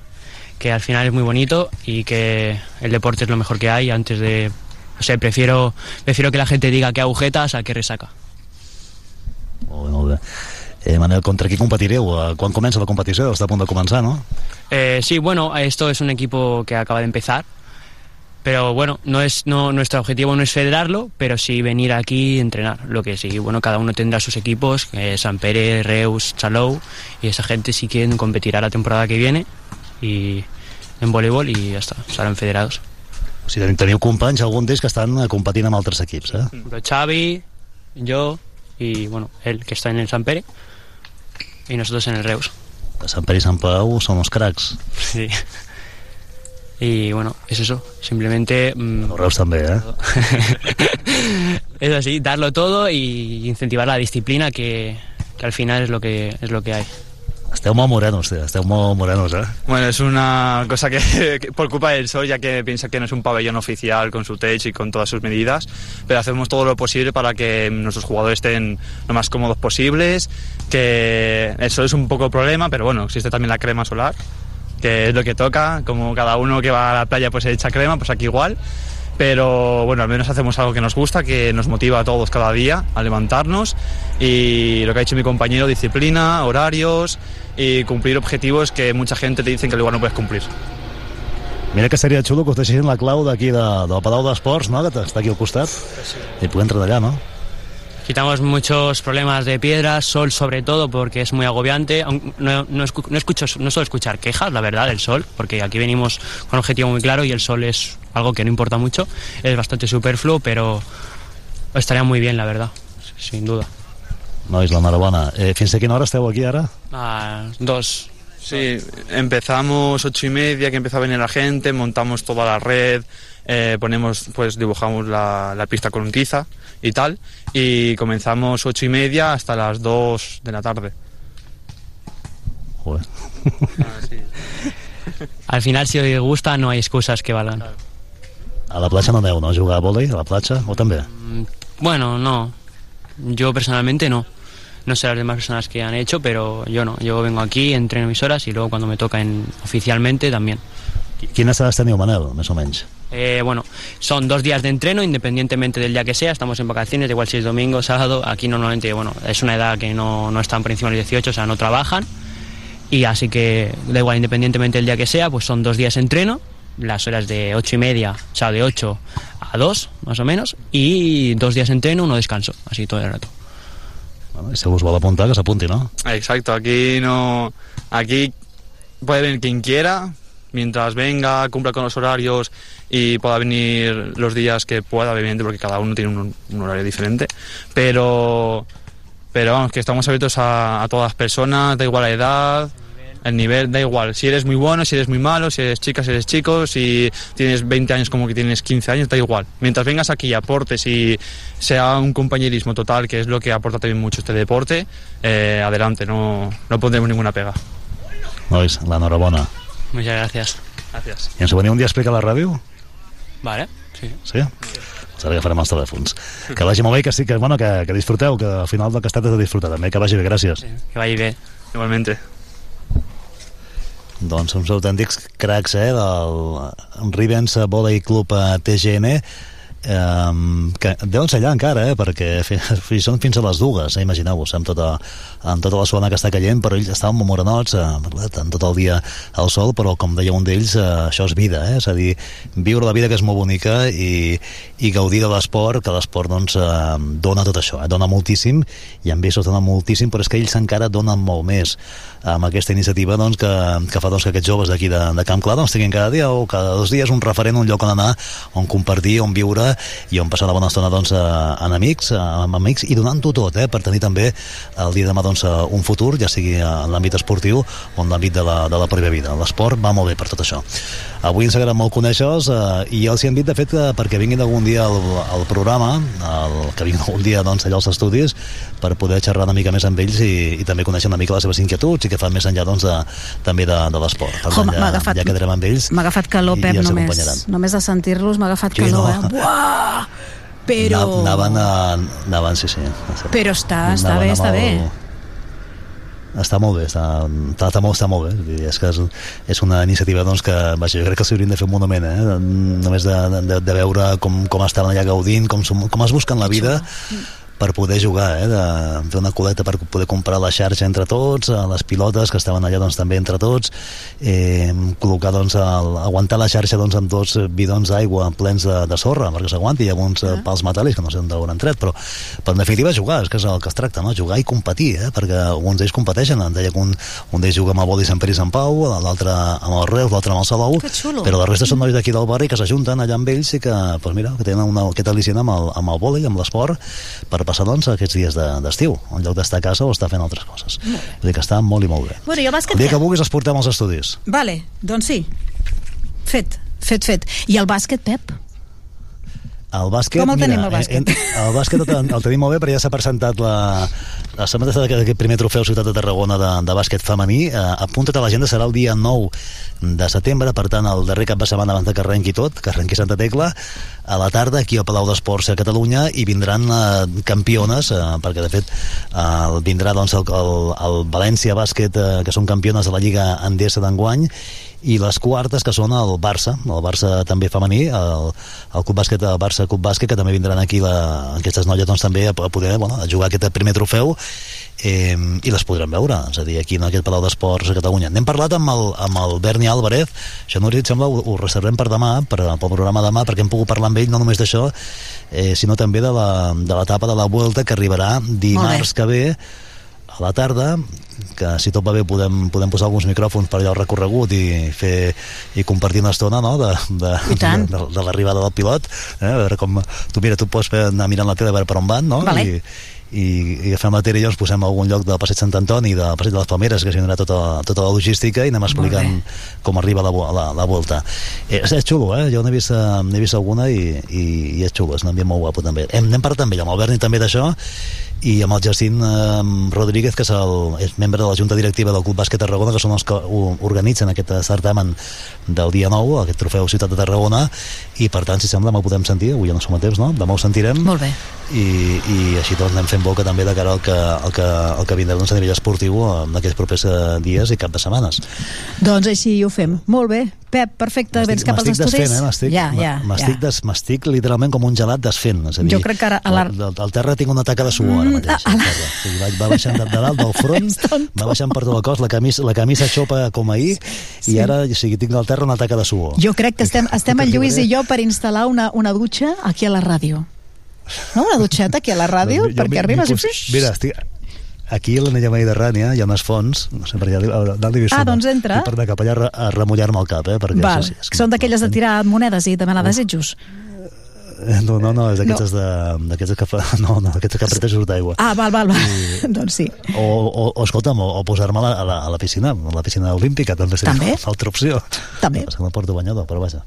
Speaker 23: que al final es muy bonito y que el deporte es lo mejor que hay antes de... No sé, prefiero, prefiero que la gente diga que agujetas a que resaca.
Speaker 10: Molt bé. Eh, Manel, contra qui competireu? Quan comença la competició? Està a punt de començar, no?
Speaker 23: Eh, sí, bueno, esto es un equipo que acaba de empezar, pero bueno, no es no nuestro objetivo no es federarlo, pero sí venir aquí y entrenar. Lo que sí, bueno, cada uno tendrá sus equipos, eh, San Pere, Reus, Chalou, y esa gente sí quieren competirá la temporada que viene y en voleibol y ya está, serán federados.
Speaker 10: O sigui, teniu companys, algun d'ells que estan eh, competint amb altres equips, eh?
Speaker 23: Por ejemplo, Xavi, yo y bueno, él que está en el San Pere y nosotros en el Reus.
Speaker 10: Sant Pere i Sant Pau són uns cracs.
Speaker 23: Sí. Y bueno, es eso, simplemente... mm,
Speaker 10: Reus també, eh?
Speaker 23: es así, darlo todo y incentivar la disciplina que, que al final es lo que es lo que hay.
Speaker 10: Esteu molt morenos, tio. Esteu molt morenos, eh?
Speaker 24: Bueno, es una cosa que, que por culpa del sol, ya que piensa que no es un pabellón oficial con su techo y con todas sus medidas, pero hacemos todo lo posible para que nuestros jugadores estén lo más cómodos posibles, que el sol es un poco problema, pero bueno, existe también la crema solar, que es lo que toca, como cada uno que va a la playa pues echa crema, pues aquí igual, pero bueno, al menos hacemos algo que nos gusta, que nos motiva a todos cada día a levantarnos y lo que ha dicho mi compañero, disciplina, horarios y cumplir objetivos que mucha gente te dicen que igual no puedes cumplir.
Speaker 10: Mira que seria xulo que us deixessin la clau d'aquí de, del Palau d'Esports, no?, que està aquí al costat. I puguem entrar d'allà, no?
Speaker 23: Quitamos muchos problemas de piedras, sol sobre todo, porque es muy agobiante. No, no, escu- no escucho, no suelo escuchar quejas, la verdad, del sol, porque aquí venimos con un objetivo muy claro y el sol es algo que no importa mucho. Es bastante superfluo, pero estaría muy bien, la verdad, sin duda.
Speaker 10: Nois, l'enhorabona. Eh, fins a quina hora esteu aquí ara?
Speaker 23: Ah, dos.
Speaker 24: Sí, empezamos ocho y media, que empezó a venir la gente, montamos toda la red, eh, ponemos, pues dibujamos la, la pista con tiza y tal, y comenzamos ocho y media hasta las dos de la tarde.
Speaker 10: Joder.
Speaker 23: Al final, si os gusta, no hay excusas que valgan.
Speaker 10: A la platja no aneu, no? Jugar a vòlei, a la platja? O també?
Speaker 23: Bueno, no. Yo personalmente no. No sé las demás personas que han hecho, pero yo no. Yo vengo aquí, entreno mis horas y luego cuando me toca en, oficialmente también.
Speaker 10: Quines edats teniu, Manel, més o menys?
Speaker 23: Eh, bueno, son dos días de entreno independientemente del día que sea, estamos en vacaciones, da igual si es domingo, sábado, aquí normalmente, bueno, es una edad que no, no están por encima de los 18, o sea, no trabajan, y así que da igual independientemente del día que sea, pues son dos días de entreno, las horas de ocho y media, o sea, de 8 a 2, más o menos, y dos días de entreno, uno descanso, así todo el rato.
Speaker 10: Bueno, si us vol apuntar, que s'apunti, no?
Speaker 24: Exacto, aquí no. Aquí puede venir quien quiera, mientras venga, cumpla con los horarios y pueda venir los días que pueda, obviamente, porque cada uno tiene un, un horario diferente. Pero, pero vamos, que estamos abiertos a, a todas las personas, da igual la edad, el nivel, da igual. Si eres muy bueno, si eres muy malo, si eres chica, si eres chico, si tienes 20 años como que tienes 15 años, da igual. Mientras vengas aquí y aportes y sea un compañerismo total, que es lo que aporta también mucho este deporte, eh, adelante, no, no pondremos ninguna pega.
Speaker 10: Nois, l'enhorabona.
Speaker 23: Muchas gracias.
Speaker 24: Gracias.
Speaker 10: I ens veniu un dia a explicar a la ràdio?
Speaker 23: Vale, sí.
Speaker 10: Sí? Doncs ara agafarem els telèfons. Que vagi molt bé, que sí, que, bueno, que, que disfruteu, que al final del que estat de disfrutar també. Que vagi bé, gràcies.
Speaker 23: Que vagi bé.
Speaker 24: Igualmente.
Speaker 10: Doncs uns autèntics cracs, eh, del Rivens Volley Club eh, TGN, Um, que deuen ser allà encara, eh, perquè fi, són fins a les dues, eh, imagineu-vos, amb tota, amb tota la suana que està caient, però ells estaven molt morenots, eh, tant tot el dia al sol, però com deia un d'ells, eh, això és vida, eh, és a dir, viure la vida que és molt bonica i, i gaudir de l'esport, que l'esport doncs, eh, dona tot això, eh, dona moltíssim, i amb ells dona moltíssim, però és que ells encara donen molt més amb aquesta iniciativa doncs, que, que fa doncs, que aquests joves d'aquí de, de Camp Clar doncs, tinguin cada dia o cada dos dies un referent, un lloc on anar, on compartir, on viure i on passar una bona estona doncs, en amics, amb amics i donant-ho tot eh, per tenir també el dia de demà doncs, un futur, ja sigui en l'àmbit esportiu o en l'àmbit de, la, de la pròpia vida. L'esport va molt bé per tot això. Avui ens agrada molt conèixer-los eh, i els hi hem dit de fet que perquè vinguin algun dia al, al programa, el, que vinguin algun dia doncs, allà als estudis per poder xerrar una mica més amb ells i, i també conèixer una mica les seves inquietuds i que fan més enllà doncs, de, també de, de l'esport. Per tant, ja,
Speaker 25: agafat-
Speaker 10: ja quedarem amb ells
Speaker 25: M'ha agafat calor, Pep,
Speaker 10: ja
Speaker 25: només. Només de sentir-los m'ha agafat
Speaker 10: Sí,
Speaker 25: calor,
Speaker 10: no.
Speaker 25: eh? Buah! Però...
Speaker 10: Ana- Anaven, a, anaven, sí, sí.
Speaker 25: Però està, està
Speaker 10: Anaven
Speaker 25: bé, està bé.
Speaker 10: Està molt bé, està, està, està, molt, està molt bé. És que és, és una iniciativa doncs, que vaja, jo crec que s'haurien de fer un monument, eh? només de, de, de veure com, com estaven allà gaudint, com, com es busquen la vida per poder jugar, eh? de fer una coleta per poder comprar la xarxa entre tots, eh, les pilotes que estaven allà doncs, també entre tots, eh, col·locar, doncs, el, aguantar la xarxa doncs, amb dos bidons d'aigua plens de, de sorra perquè s'aguanti, i alguns uh pals metàl·lics que no sé d'on han tret, però, però en definitiva jugar, és que és el que es tracta, no? jugar i competir, eh? perquè alguns d'ells competeixen, em deia que un, un d'ells juga amb el Boli Sant Pere i Sant Pau, l'altre amb el Reus, l'altre amb el Salou, però la resta són nois d'aquí del barri que s'ajunten allà amb ells i que, doncs mira, que tenen una, aquest al·licient amb el, amb el vòlei, amb l'esport, per passar doncs, aquests dies de- d'estiu, de, en lloc d'estar a casa o estar fent altres coses. Vull dir que està molt i molt bé.
Speaker 25: Bueno, bàsquet
Speaker 10: El dia que vulguis els portem als estudis.
Speaker 25: Vale, doncs sí. Fet, fet, fet. I el bàsquet, Pep?
Speaker 10: El bàsquet,
Speaker 25: Com el
Speaker 10: mira,
Speaker 25: tenim, el bàsquet?
Speaker 10: En, el bàsquet el, el tenim molt bé perquè ja s'ha presentat la, la setmana d'aquest aquest primer trofeu Ciutat de Tarragona de, de bàsquet femení. Eh, apunta't a l'agenda, serà el dia 9 de setembre, per tant, el darrer cap de setmana abans que arrenqui tot, que arrenqui Santa Tecla, a la tarda aquí al Palau d'Esports a Catalunya i vindran eh, campiones, eh, perquè de fet eh, vindrà doncs, el, el, el València Bàsquet, eh, que són campiones de la Lliga Endesa d'enguany, i les quartes que són el Barça el Barça també femení el, el Club Bàsquet, el Barça Club Bàsquet que també vindran aquí la, aquestes noies doncs, també a, poder bueno, a jugar aquest primer trofeu eh, i les podrem veure és a dir, aquí en aquest Palau d'Esports a Catalunya. N'hem parlat amb el, amb el Berni Álvarez. Això no et sembla, ho, ho reservem per demà per, pel programa demà perquè hem pogut parlar amb ell no només d'això eh, sinó també de la- de l'etapa de, de la Vuelta que arribarà dimarts que ve a la tarda que si tot va bé podem, podem posar alguns micròfons per allà al recorregut i fer i compartir una estona no? de, de,
Speaker 25: I tant.
Speaker 10: de, de l'arribada del pilot eh? a veure com tu mira, tu pots fer, anar mirant la tele a veure per on van no?
Speaker 25: Vale.
Speaker 10: I, i, i agafem la tele i ens posem a algun lloc del passeig Sant Antoni del passeig de les Palmeres que s'hi donarà tota, tota la logística i anem explicant com arriba la, la, la volta eh, és, és xulo, eh? jo n'he vist, eh, n'he vist alguna i, i, i és xulo, és un ambient molt guapo també hem, n'hem parlat també amb el Berni també d'això i amb el Jacint eh, Rodríguez que és, el, és membre de la Junta Directiva del Club Bàsquet Tarragona que són els que organitzen aquest certamen del dia 9, aquest trofeu Ciutat de Tarragona i per tant si sembla demà ho podem sentir avui ja no som a temps, no? demà ho sentirem
Speaker 25: Molt bé.
Speaker 10: i, i així doncs anem fent boca també de cara al que, al que, al que vindrà doncs, a nivell esportiu en aquests propers eh, dies i cap de setmanes
Speaker 25: Doncs així ho fem. Molt bé.
Speaker 9: Pep, perfecte, vens cap als
Speaker 10: M'estic
Speaker 9: estudis.
Speaker 10: desfent, eh? M'estic
Speaker 9: ja, ja, ja.
Speaker 10: des, literalment com un gelat desfent. És a dir,
Speaker 9: Jo crec que ara a la-
Speaker 10: Al, al, terra tinc una taca de suor ara mateix. al terra. O sigui, va, va baixant de, de dalt del front, va baixant per tot el cos, la camisa, la camisa xopa com ahir, i ara o sigui, tinc al terra una taca de suor.
Speaker 9: Jo crec que estem, estem el Lluís i jo per instal·lar una, una dutxa aquí a la ràdio. No? Una dutxeta aquí a la ràdio,
Speaker 10: Doncs jo
Speaker 9: perquè arribes i...
Speaker 10: Mira, estic, aquí a l'anella mediterrània hi ha unes fonts, no sé per allà, a dalt hi
Speaker 9: Ah, doncs entra.
Speaker 10: I per anar cap allà a re- a remullar-me el cap, eh? Perquè
Speaker 9: Val,
Speaker 10: sí, és que
Speaker 9: són d'aquelles de tirar monedes i demanar desitjos.
Speaker 10: No, no, no, és d'aquestes de, d'aquestes que fa, no, no, d'aquestes que apretes d'aigua.
Speaker 9: Ah, val, val, val. doncs sí.
Speaker 10: O, o, o escolta'm, o, o posar-me a, la, a, la, a la piscina, a la piscina olímpica, també seria
Speaker 9: També?
Speaker 10: una altra opció.
Speaker 9: També.
Speaker 10: És que no porto banyador, però vaja.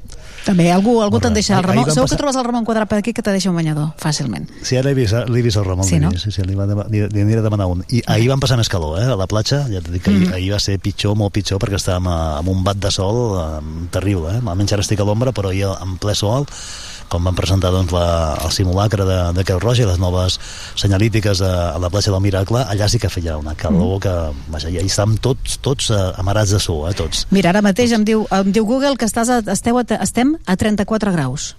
Speaker 9: També, algú, algú te'n deixa el Ramon. Segur que
Speaker 10: passar-
Speaker 9: trobes el Ramon Quadrat per aquí que te deixa un banyador, fàcilment.
Speaker 10: Sí, ara l'he vist, l'he vist el Ramon.
Speaker 9: Sí, no?
Speaker 10: Sí, sí, li, va, li, li aniré a demanar un. I ahir vam passar més calor, eh, a la platja. Ja t'he dit que ahir,
Speaker 9: Mhm.
Speaker 10: ahir va ser pitjor, molt pitjor, perquè estàvem amb un bat de sol eh, terrible. Eh? Almenys ara estic a l'ombra, però ahir en ple sol quan van presentar doncs, la, el simulacre de, de Creu Roja i les noves senyalítiques a, a la platja del Miracle, allà sí que feia una calor que... Vaja, i ahir estàvem tots, tots eh, amarats de suor, eh, tots.
Speaker 9: Mira, ara mateix em diu, em diu Google que estàs a, esteu a, estem a 34 graus.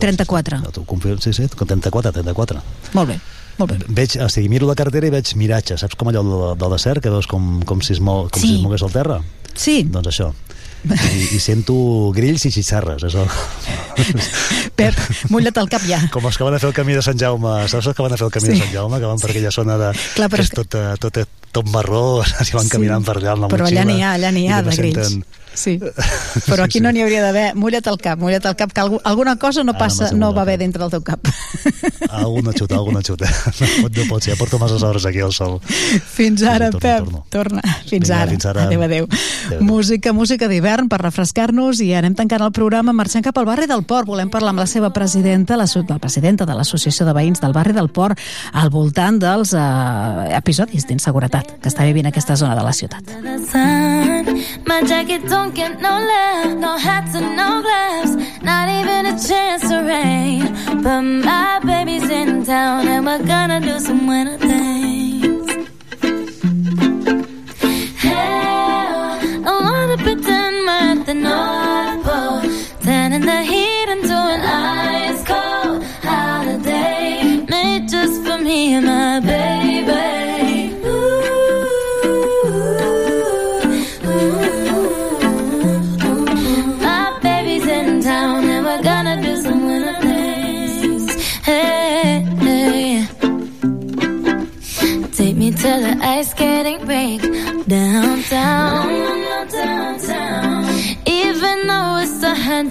Speaker 9: 34.
Speaker 10: T'ho confio, sí, sí, 34, 34.
Speaker 9: Molt bé. Molt bé.
Speaker 10: Veig, o sigui, miro la cartera i veig miratge, saps com allò del, del desert, que veus com, com si es, mou, com
Speaker 9: Sí.
Speaker 10: si es mogués el terra?
Speaker 9: Sí.
Speaker 10: Doncs això. I, i sento grills i xixarres, això.
Speaker 9: Pep, mulla't el cap ja.
Speaker 10: Com els que van a fer el camí de Sant Jaume, saps els que van a fer el camí
Speaker 9: Sí.
Speaker 10: de Sant Jaume, que van per aquella zona de,
Speaker 9: Clar, però
Speaker 10: que és tot, tot, tot marró, i van
Speaker 9: Sí.
Speaker 10: caminant per allà amb la
Speaker 9: Però allà
Speaker 10: motxilla.
Speaker 9: n'hi ha, allà n'hi ha de grills.
Speaker 10: senten-
Speaker 9: Sí. Però aquí no n'hi hauria d'haver. Mulla't el cap, mulla't el cap, que alguna cosa no
Speaker 10: Ara
Speaker 9: passa, no va bé dintre del teu cap.
Speaker 10: Alguna xuta, alguna xuta. No pot, no pot ser, ja porto masses hores aquí al sol.
Speaker 9: Fins ara,
Speaker 10: torno,
Speaker 9: Pep.
Speaker 10: torno.
Speaker 9: Torna. Fins
Speaker 10: Vinga,
Speaker 9: ara.
Speaker 10: fins ara.
Speaker 9: Adéu, adéu. Música, música d'hivern per refrescar-nos i anem tancant el programa marxant cap al barri del Port. Volem parlar amb la seva presidenta, la, la presidenta de l'Associació de Veïns del barri del Port, al voltant dels eh, episodis d'inseguretat que està vivint aquesta zona de la ciutat.
Speaker 22: My jacket don't get no love, no hats and no gloves, not even a chance to rain. But my baby's in town and we're gonna do some winter things.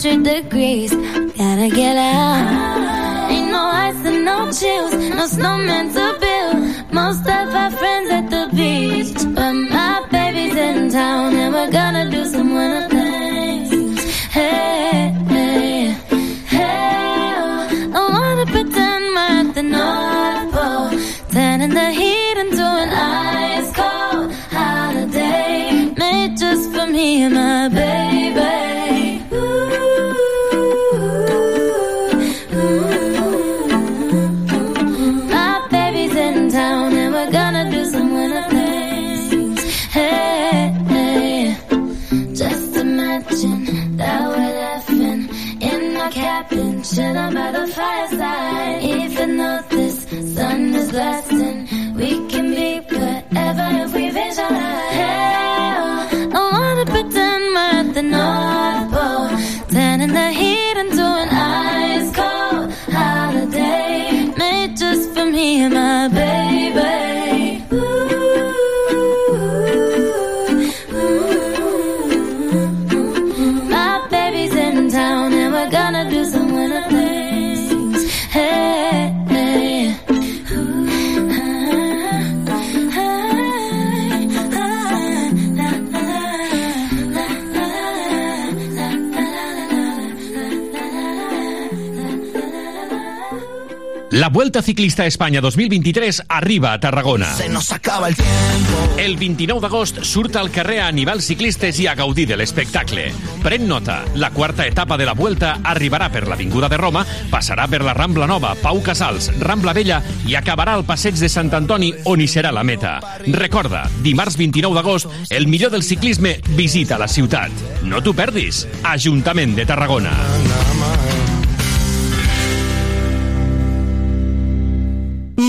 Speaker 22: 100 degrees. Gotta get out. Ain't no ice and no chills, no snowman to build. Most of our friends at the beach, but my baby's in town and we're gonna do some winter.
Speaker 2: Vuelta Ciclista a Espanya 2023 arriba a Tarragona.
Speaker 1: Se nos acaba el tiempo.
Speaker 2: El 29 d'agost surt al carrer a animar els ciclistes i a gaudir de l'espectacle. Pren nota, la quarta etapa de la Vuelta arribarà per l'Avinguda de Roma, passarà per la Rambla Nova, Pau Casals, Rambla Vella i acabarà al passeig de Sant Antoni on hi serà la meta. Recorda, dimarts 29 d'agost, el millor del ciclisme visita la ciutat. No t'ho perdis. Ajuntament de Tarragona.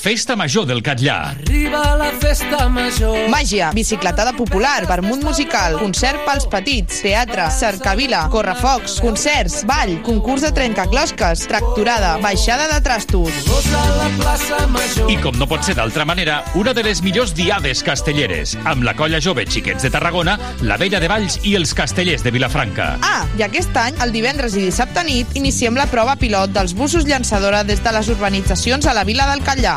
Speaker 2: Festa Major del Catllà.
Speaker 26: Arriba la festa major.
Speaker 6: Màgia, bicicletada popular, vermut musical, concert pels petits, teatre, cercavila, correfocs, concerts, ball, concurs de trencaclosques, tracturada, baixada de trastos.
Speaker 2: I com no pot ser d'altra manera, una de les millors diades castelleres, amb la colla jove Xiquets de Tarragona, la Vella de Valls i els castellers de Vilafranca.
Speaker 6: Ah, i aquest any, el divendres i dissabte nit, iniciem la prova pilot dels busos llançadora des de les urbanitzacions a la vila del Catllà.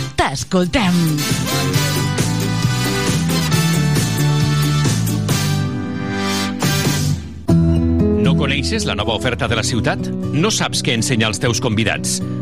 Speaker 4: t'escoltem.
Speaker 2: No coneixes la nova oferta de la ciutat? No saps què ensenyar als teus convidats?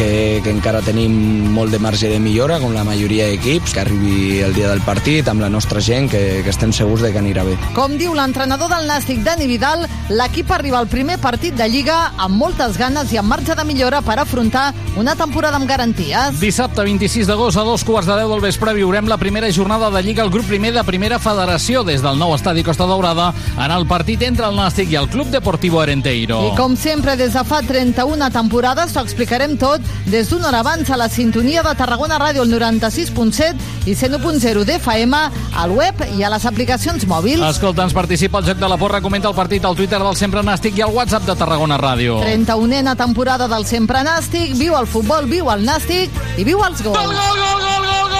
Speaker 5: Que, que encara tenim molt de marge de millora com la majoria d'equips, que arribi el dia del partit amb la nostra gent, que, que estem segurs de que anirà bé.
Speaker 6: Com diu l'entrenador del Nàstic, Dani Vidal, l'equip arriba al primer partit de Lliga amb moltes ganes i amb marge de millora per afrontar una temporada amb garanties.
Speaker 7: Dissabte 26 d'agost a dos quarts de deu del vespre viurem la primera jornada de Lliga al grup primer de Primera Federació des del nou estadi Costa Daurada en el partit entre el Nàstic i el Club Deportivo Arenteiro.
Speaker 6: I com sempre, des de fa 31 temporades, t'ho explicarem tot des d'una hora abans a la sintonia de Tarragona Ràdio, el 96.7 i 101.0 d'FM, al web i a les aplicacions mòbils.
Speaker 7: Escolta, ens participa al Joc de la Porra, comenta el partit al Twitter del Sempre Nàstic i al WhatsApp de Tarragona Ràdio.
Speaker 6: 31ena temporada del Sempre Nàstic, viu el futbol, viu el Nàstic i viu els gols. Gol, gol, gol, gol, gol, gol, gol, gol,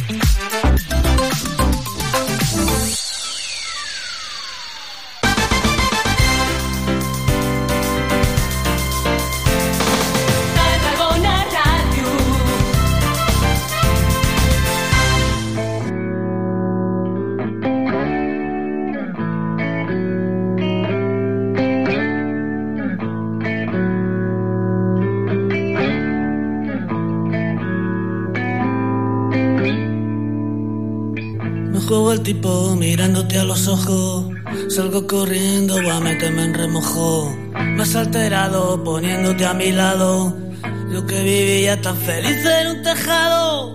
Speaker 27: mirándote a los ojos. Salgo corriendo, voy a meterme en remojo. Me has alterado poniéndote a mi lado. Yo que vivía tan feliz en un tejado.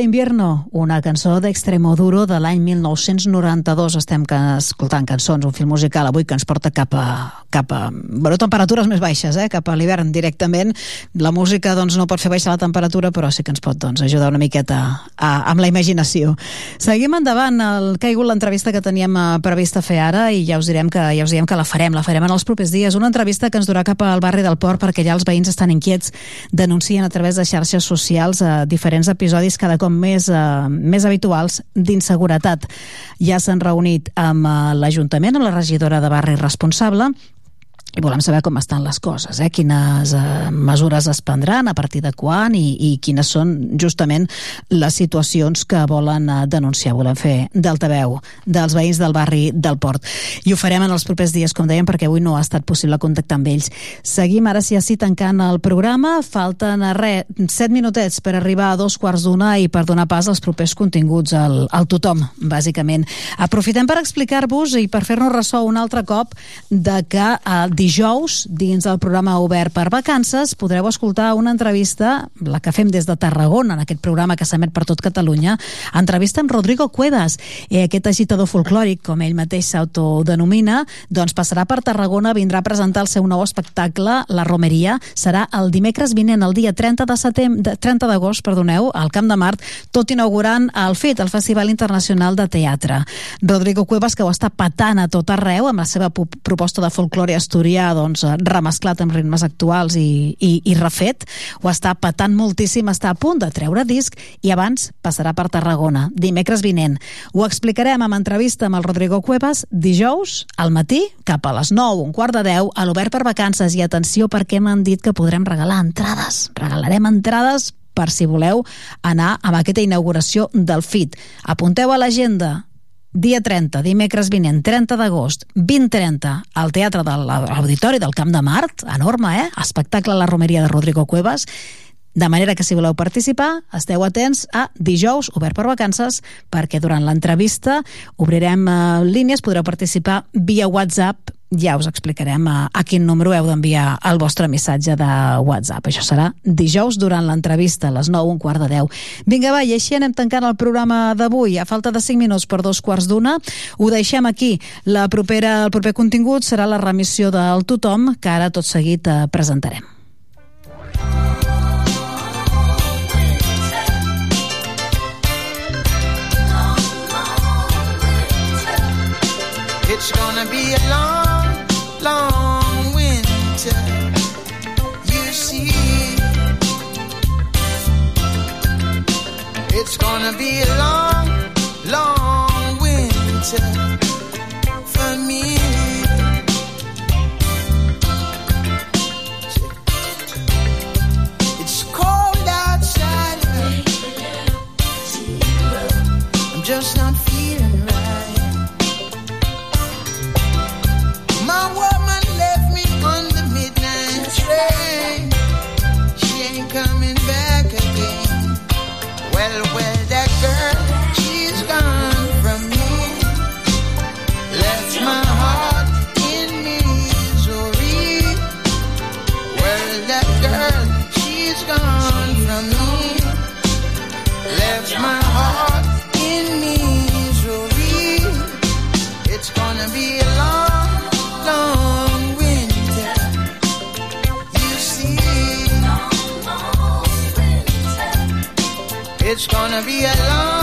Speaker 27: de invierno, una
Speaker 9: cançó d'Extremoduro de l'any 1992. Estem que escoltant cançons, un film musical avui que ens porta cap a, cap a bueno, temperatures més baixes, eh? cap a l'hivern directament. La música doncs, no pot fer baixar la temperatura, però sí que ens pot doncs, ajudar una miqueta a, amb la imaginació. Seguim endavant. El que ha caigut l'entrevista que teníem eh, prevista fer ara i ja us direm que ja us diem que la farem, la farem en els propers dies. Una entrevista que ens durà cap al barri del Port perquè allà els veïns estan inquiets, denuncien a través de xarxes socials eh, diferents episodis cada cop més, eh, més habituals d'inseguretat. Ja s'han reunit amb eh, l'Ajuntament, amb la regidora de barri responsable, i volem saber com estan les coses, eh? quines eh, mesures es prendran, a partir de quan i, i quines són justament les situacions que volen eh, denunciar. Volem fer d'altaveu dels veïns del barri del Port. I ho farem en els propers dies, com dèiem, perquè avui no ha estat possible contactar amb ells. Seguim ara sí sí tancant el programa. Falten a res, set minutets per arribar a dos quarts d'una i per donar pas als propers continguts al, al tothom, bàsicament. Aprofitem per explicar-vos i per fer-nos ressò un altre cop de que el dijous, dins del programa Obert per Vacances, podreu escoltar una entrevista, la que fem des de Tarragona, en aquest programa que s'emet per tot Catalunya, entrevista amb Rodrigo Cuevas, eh, aquest agitador folclòric, com ell mateix s'autodenomina, doncs passarà per Tarragona, vindrà a presentar el seu nou espectacle, La Romeria, serà el dimecres vinent, el dia 30 de setembre, 30 d'agost, perdoneu, al Camp de Mart, tot inaugurant el FIT, el Festival Internacional de Teatre. Rodrigo Cuevas, que ho està patant a tot arreu amb la seva proposta de folklore asturià doncs, remesclat amb ritmes actuals i, i, i refet, ho està patant moltíssim, està a punt de treure disc i abans passarà per Tarragona, dimecres vinent. Ho explicarem amb entrevista amb el Rodrigo Cuevas dijous al matí, cap a les 9, un quart de 10, a l'Obert per Vacances. I atenció perquè m'han dit que podrem regalar entrades. Regalarem entrades per si voleu anar amb aquesta inauguració del FIT. Apunteu a l'agenda dia 30, dimecres vinent, 30 d'agost, 20.30, al Teatre de l'Auditori del Camp de Mart, enorme, eh? Espectacle a la Romeria de Rodrigo Cuevas, de manera que si voleu participar, esteu atents a dijous, obert per vacances, perquè durant l'entrevista obrirem eh, línies, podreu participar via WhatsApp ja us explicarem a, a quin número heu d'enviar el vostre missatge de WhatsApp. Això serà dijous durant l'entrevista, a les 9, un quart de 10. Vinga, va, i així anem tancant el programa d'avui. A falta de 5 minuts per dos quarts d'una, ho deixem aquí. La propera, el proper contingut serà la remissió del tothom, que ara tot seguit eh, presentarem.
Speaker 1: It's gonna be a long, it's gonna be a long, long winter for me. It's cold outside. I'm just not it's gonna be a long,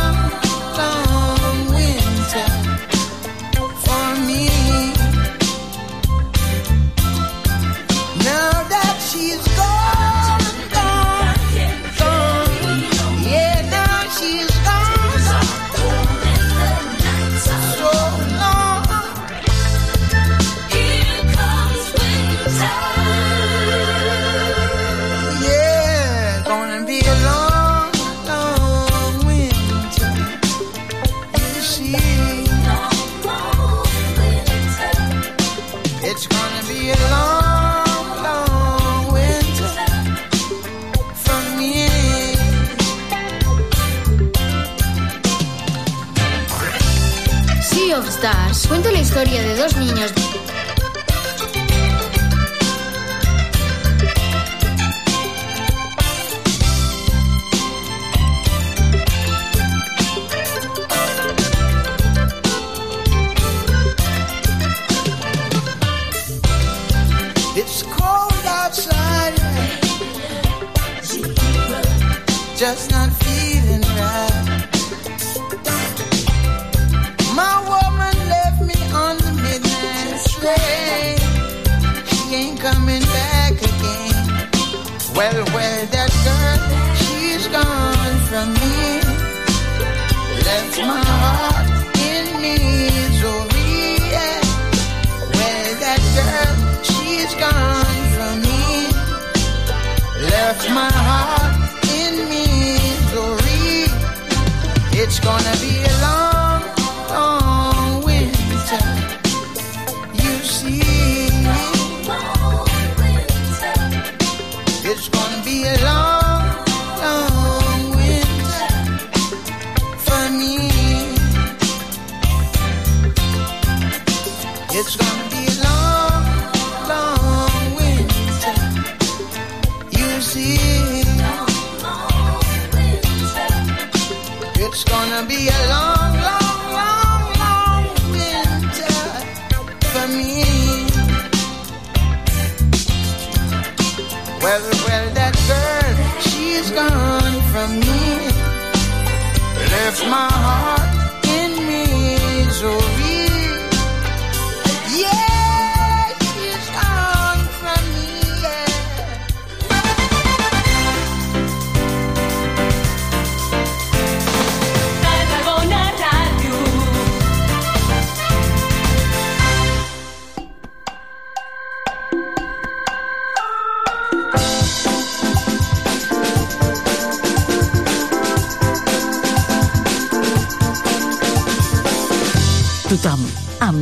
Speaker 28: historia de dos niños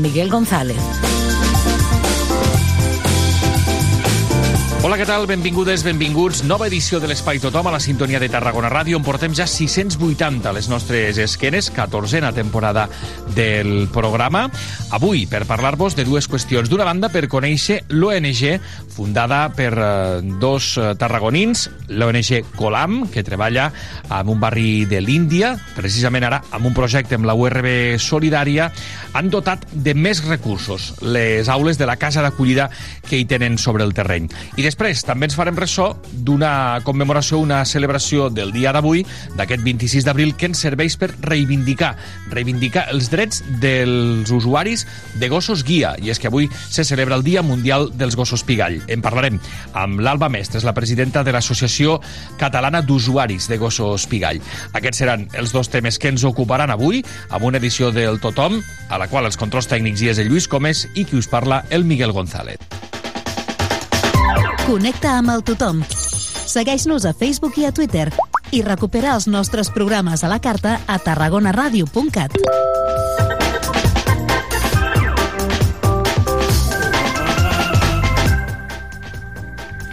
Speaker 4: Miguel González.
Speaker 2: Hola, què tal? Benvingudes, benvinguts. Nova edició de l'Espai Tothom a la sintonia de Tarragona Ràdio, on portem ja 680 a les nostres esquenes, 14a temporada del programa. Avui, per parlar-vos de dues qüestions. D'una banda, per conèixer l'ONG fundada per eh, dos eh, tarragonins, l'ONG Colam, que treballa en un barri de l'Índia, precisament ara amb un projecte amb la URB Solidària, han dotat de més recursos les aules de la casa d'acollida que hi tenen sobre el terreny. I després també ens farem ressò d'una commemoració, una celebració del dia d'avui, d'aquest 26 d'abril, que ens serveix per reivindicar, reivindicar els drets dels usuaris de gossos guia. I és que avui se celebra el Dia Mundial dels Gossos Pigall. En parlarem amb l'Alba Mestres, la presidenta de l'Associació Catalana d'Usuaris de Gossos Pigall. Aquests seran els dos temes que ens ocuparan avui, amb una edició del Tothom, a la qual els controls tècnics hi és el Lluís Comès i qui us parla, el Miguel González.
Speaker 29: Connecta amb el tothom. Segueix-nos a Facebook i a Twitter i recupera els nostres programes a la carta a tarragonaradio.cat.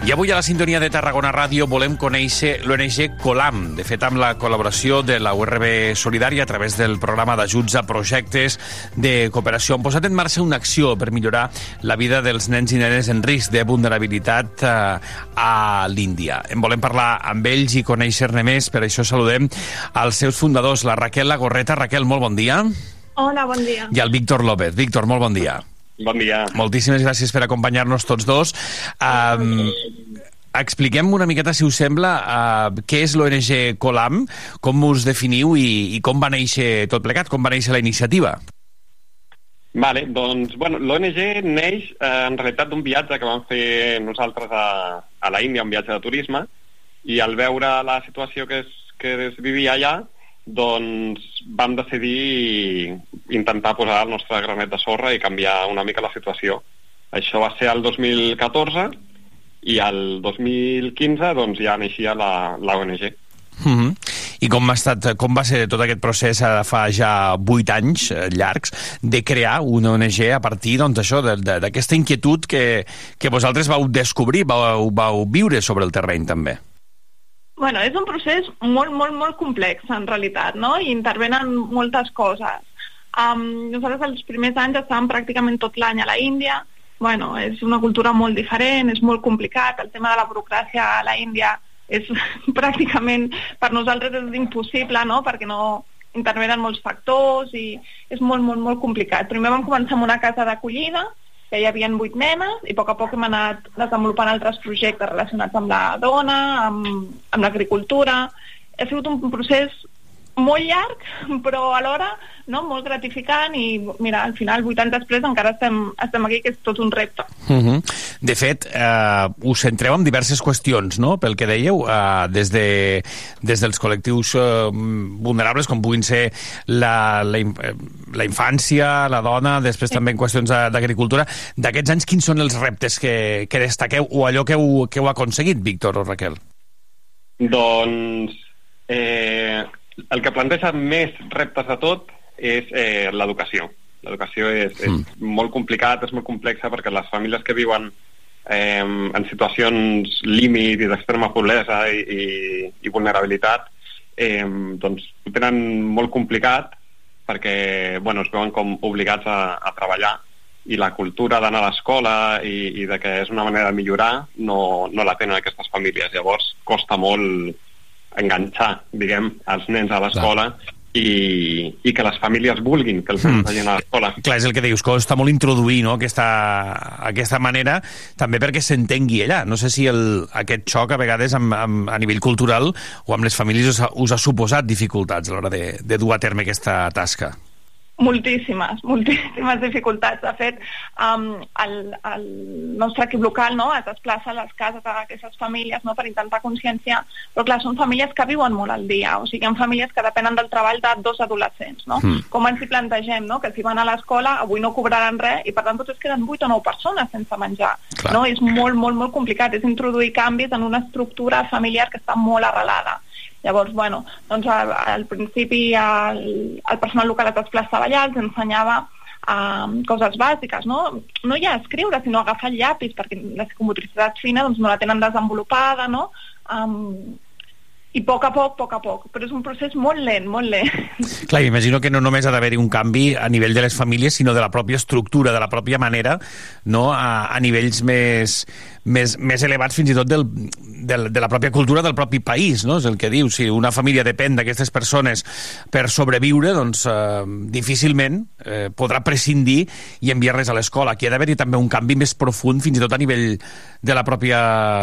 Speaker 2: I avui a la sintonia de Tarragona Ràdio volem conèixer l'ONG Colam, de fet amb la col·laboració de la URB Solidària a través del programa d'ajuts a projectes de cooperació. Han posat en marxa una acció per millorar la vida dels nens i nenes en risc de vulnerabilitat eh, a l'Índia. En volem parlar amb ells i conèixer-ne més, per això saludem als seus fundadors, la Raquel Lagorreta. Raquel, molt bon dia.
Speaker 30: Hola, bon dia.
Speaker 2: I el Víctor López. Víctor, molt bon dia.
Speaker 31: Bon dia.
Speaker 2: Moltíssimes gràcies per acompanyar-nos tots dos. Um, expliquem una miqueta, si us sembla, uh, què és l'ONG Colam, com us definiu i, i com va néixer tot plegat, com va néixer la iniciativa.
Speaker 31: Vale, doncs, bueno, l'ONG neix eh, en realitat d'un viatge que vam fer nosaltres a, a la Índia, un viatge de turisme, i al veure la situació que es, que es vivia allà, doncs vam decidir intentar posar el nostre granet de sorra i canviar una mica la situació. Això va ser el 2014 i el 2015 doncs, ja neixia la, la ONG.
Speaker 2: Mm -hmm. I com ha, estat, com va ser tot aquest procés ara fa ja vuit anys eh, llargs de crear una ONG a partir doncs, d'aquesta inquietud que, que vosaltres vau descobrir, vau, vau viure sobre el terreny també?
Speaker 30: Bueno, és un procés molt, molt, molt complex, en realitat, no? I intervenen moltes coses. Um, nosaltres els primers anys estàvem pràcticament tot l'any a la Índia. Bueno, és una cultura molt diferent, és molt complicat. El tema de la burocràcia a la Índia és pràcticament, per nosaltres és impossible, no?, perquè no intervenen molts factors i és molt, molt, molt complicat. Primer vam començar amb una casa d'acollida, que hi havia vuit nenes, i a poc a poc hem anat desenvolupant altres projectes relacionats amb la dona, amb, amb l'agricultura. Ha sigut un procés molt llarg, però alhora no, molt gratificant i mira, al final, vuit anys després, encara estem, estem aquí, que és tot un repte.
Speaker 2: Uh -huh. De fet, eh, us centreu en diverses qüestions, no?, pel que dèieu, eh, des, de, des dels col·lectius eh, vulnerables, com puguin ser la, la, la infància, la dona, després sí. també en qüestions d'agricultura. D'aquests anys, quins són els reptes que, que destaqueu o allò que heu, que heu aconseguit, Víctor o Raquel?
Speaker 31: Doncs eh, el que planteja més reptes de tot és eh, l'educació. L'educació és, és
Speaker 2: Mm.
Speaker 31: molt complicat, és molt complexa perquè les famílies que viuen eh, en situacions límit i d'extrema pobresa i, i, i vulnerabilitat eh, doncs ho tenen molt complicat perquè bueno, es veuen com obligats a, a treballar i la cultura d'anar a l'escola i, i de que és una manera de millorar no, no la tenen aquestes famílies. Llavors costa molt enganxar, diguem, els nens a l'escola i, i que les famílies vulguin que els nens
Speaker 2: Mm.
Speaker 31: vagin a l'escola.
Speaker 2: Clar, és el que dius, costa molt introduir no, aquesta, aquesta manera, també perquè s'entengui allà. No sé si el, aquest xoc a vegades amb, amb, a nivell cultural o amb les famílies us ha, us ha suposat dificultats a l'hora de, de dur a terme aquesta tasca.
Speaker 30: Moltíssimes, moltíssimes dificultats. De fet, um, el, el nostre equip local no, es desplaça a les cases d'aquestes famílies no, per intentar conscienciar, però clar, són famílies que viuen molt al dia, o sigui, hi ha famílies que depenen del treball de dos adolescents. No?
Speaker 32: Mm.
Speaker 30: Com ens hi plantegem, no? que si van a l'escola avui no cobraran res i per tant potser es queden 8 o 9 persones sense menjar.
Speaker 32: Clar.
Speaker 30: No? És molt, molt, molt complicat, és introduir canvis en una estructura familiar que està molt arrelada. Llavors, bueno, doncs al, al principi el, el personal local es desplaçava allà, els ensenyava um, coses bàsiques, no? No ja escriure, sinó agafar el llapis, perquè la psicomotricitat fina doncs, no la tenen desenvolupada, no? Um, I a poc a poc, a poc a poc. Però és un procés molt lent, molt lent.
Speaker 2: Clar, imagino que no només ha d'haver-hi un canvi a nivell de les famílies, sinó de la pròpia estructura, de la pròpia manera, no? a, a nivells més, més, més elevats fins i tot del, del, de la pròpia cultura del propi país, no? És el que diu. Si una família depèn d'aquestes persones per sobreviure, doncs eh, difícilment eh, podrà prescindir i enviar-les a l'escola. Aquí ha d'haver-hi també un canvi més profund, fins i tot a nivell de la pròpia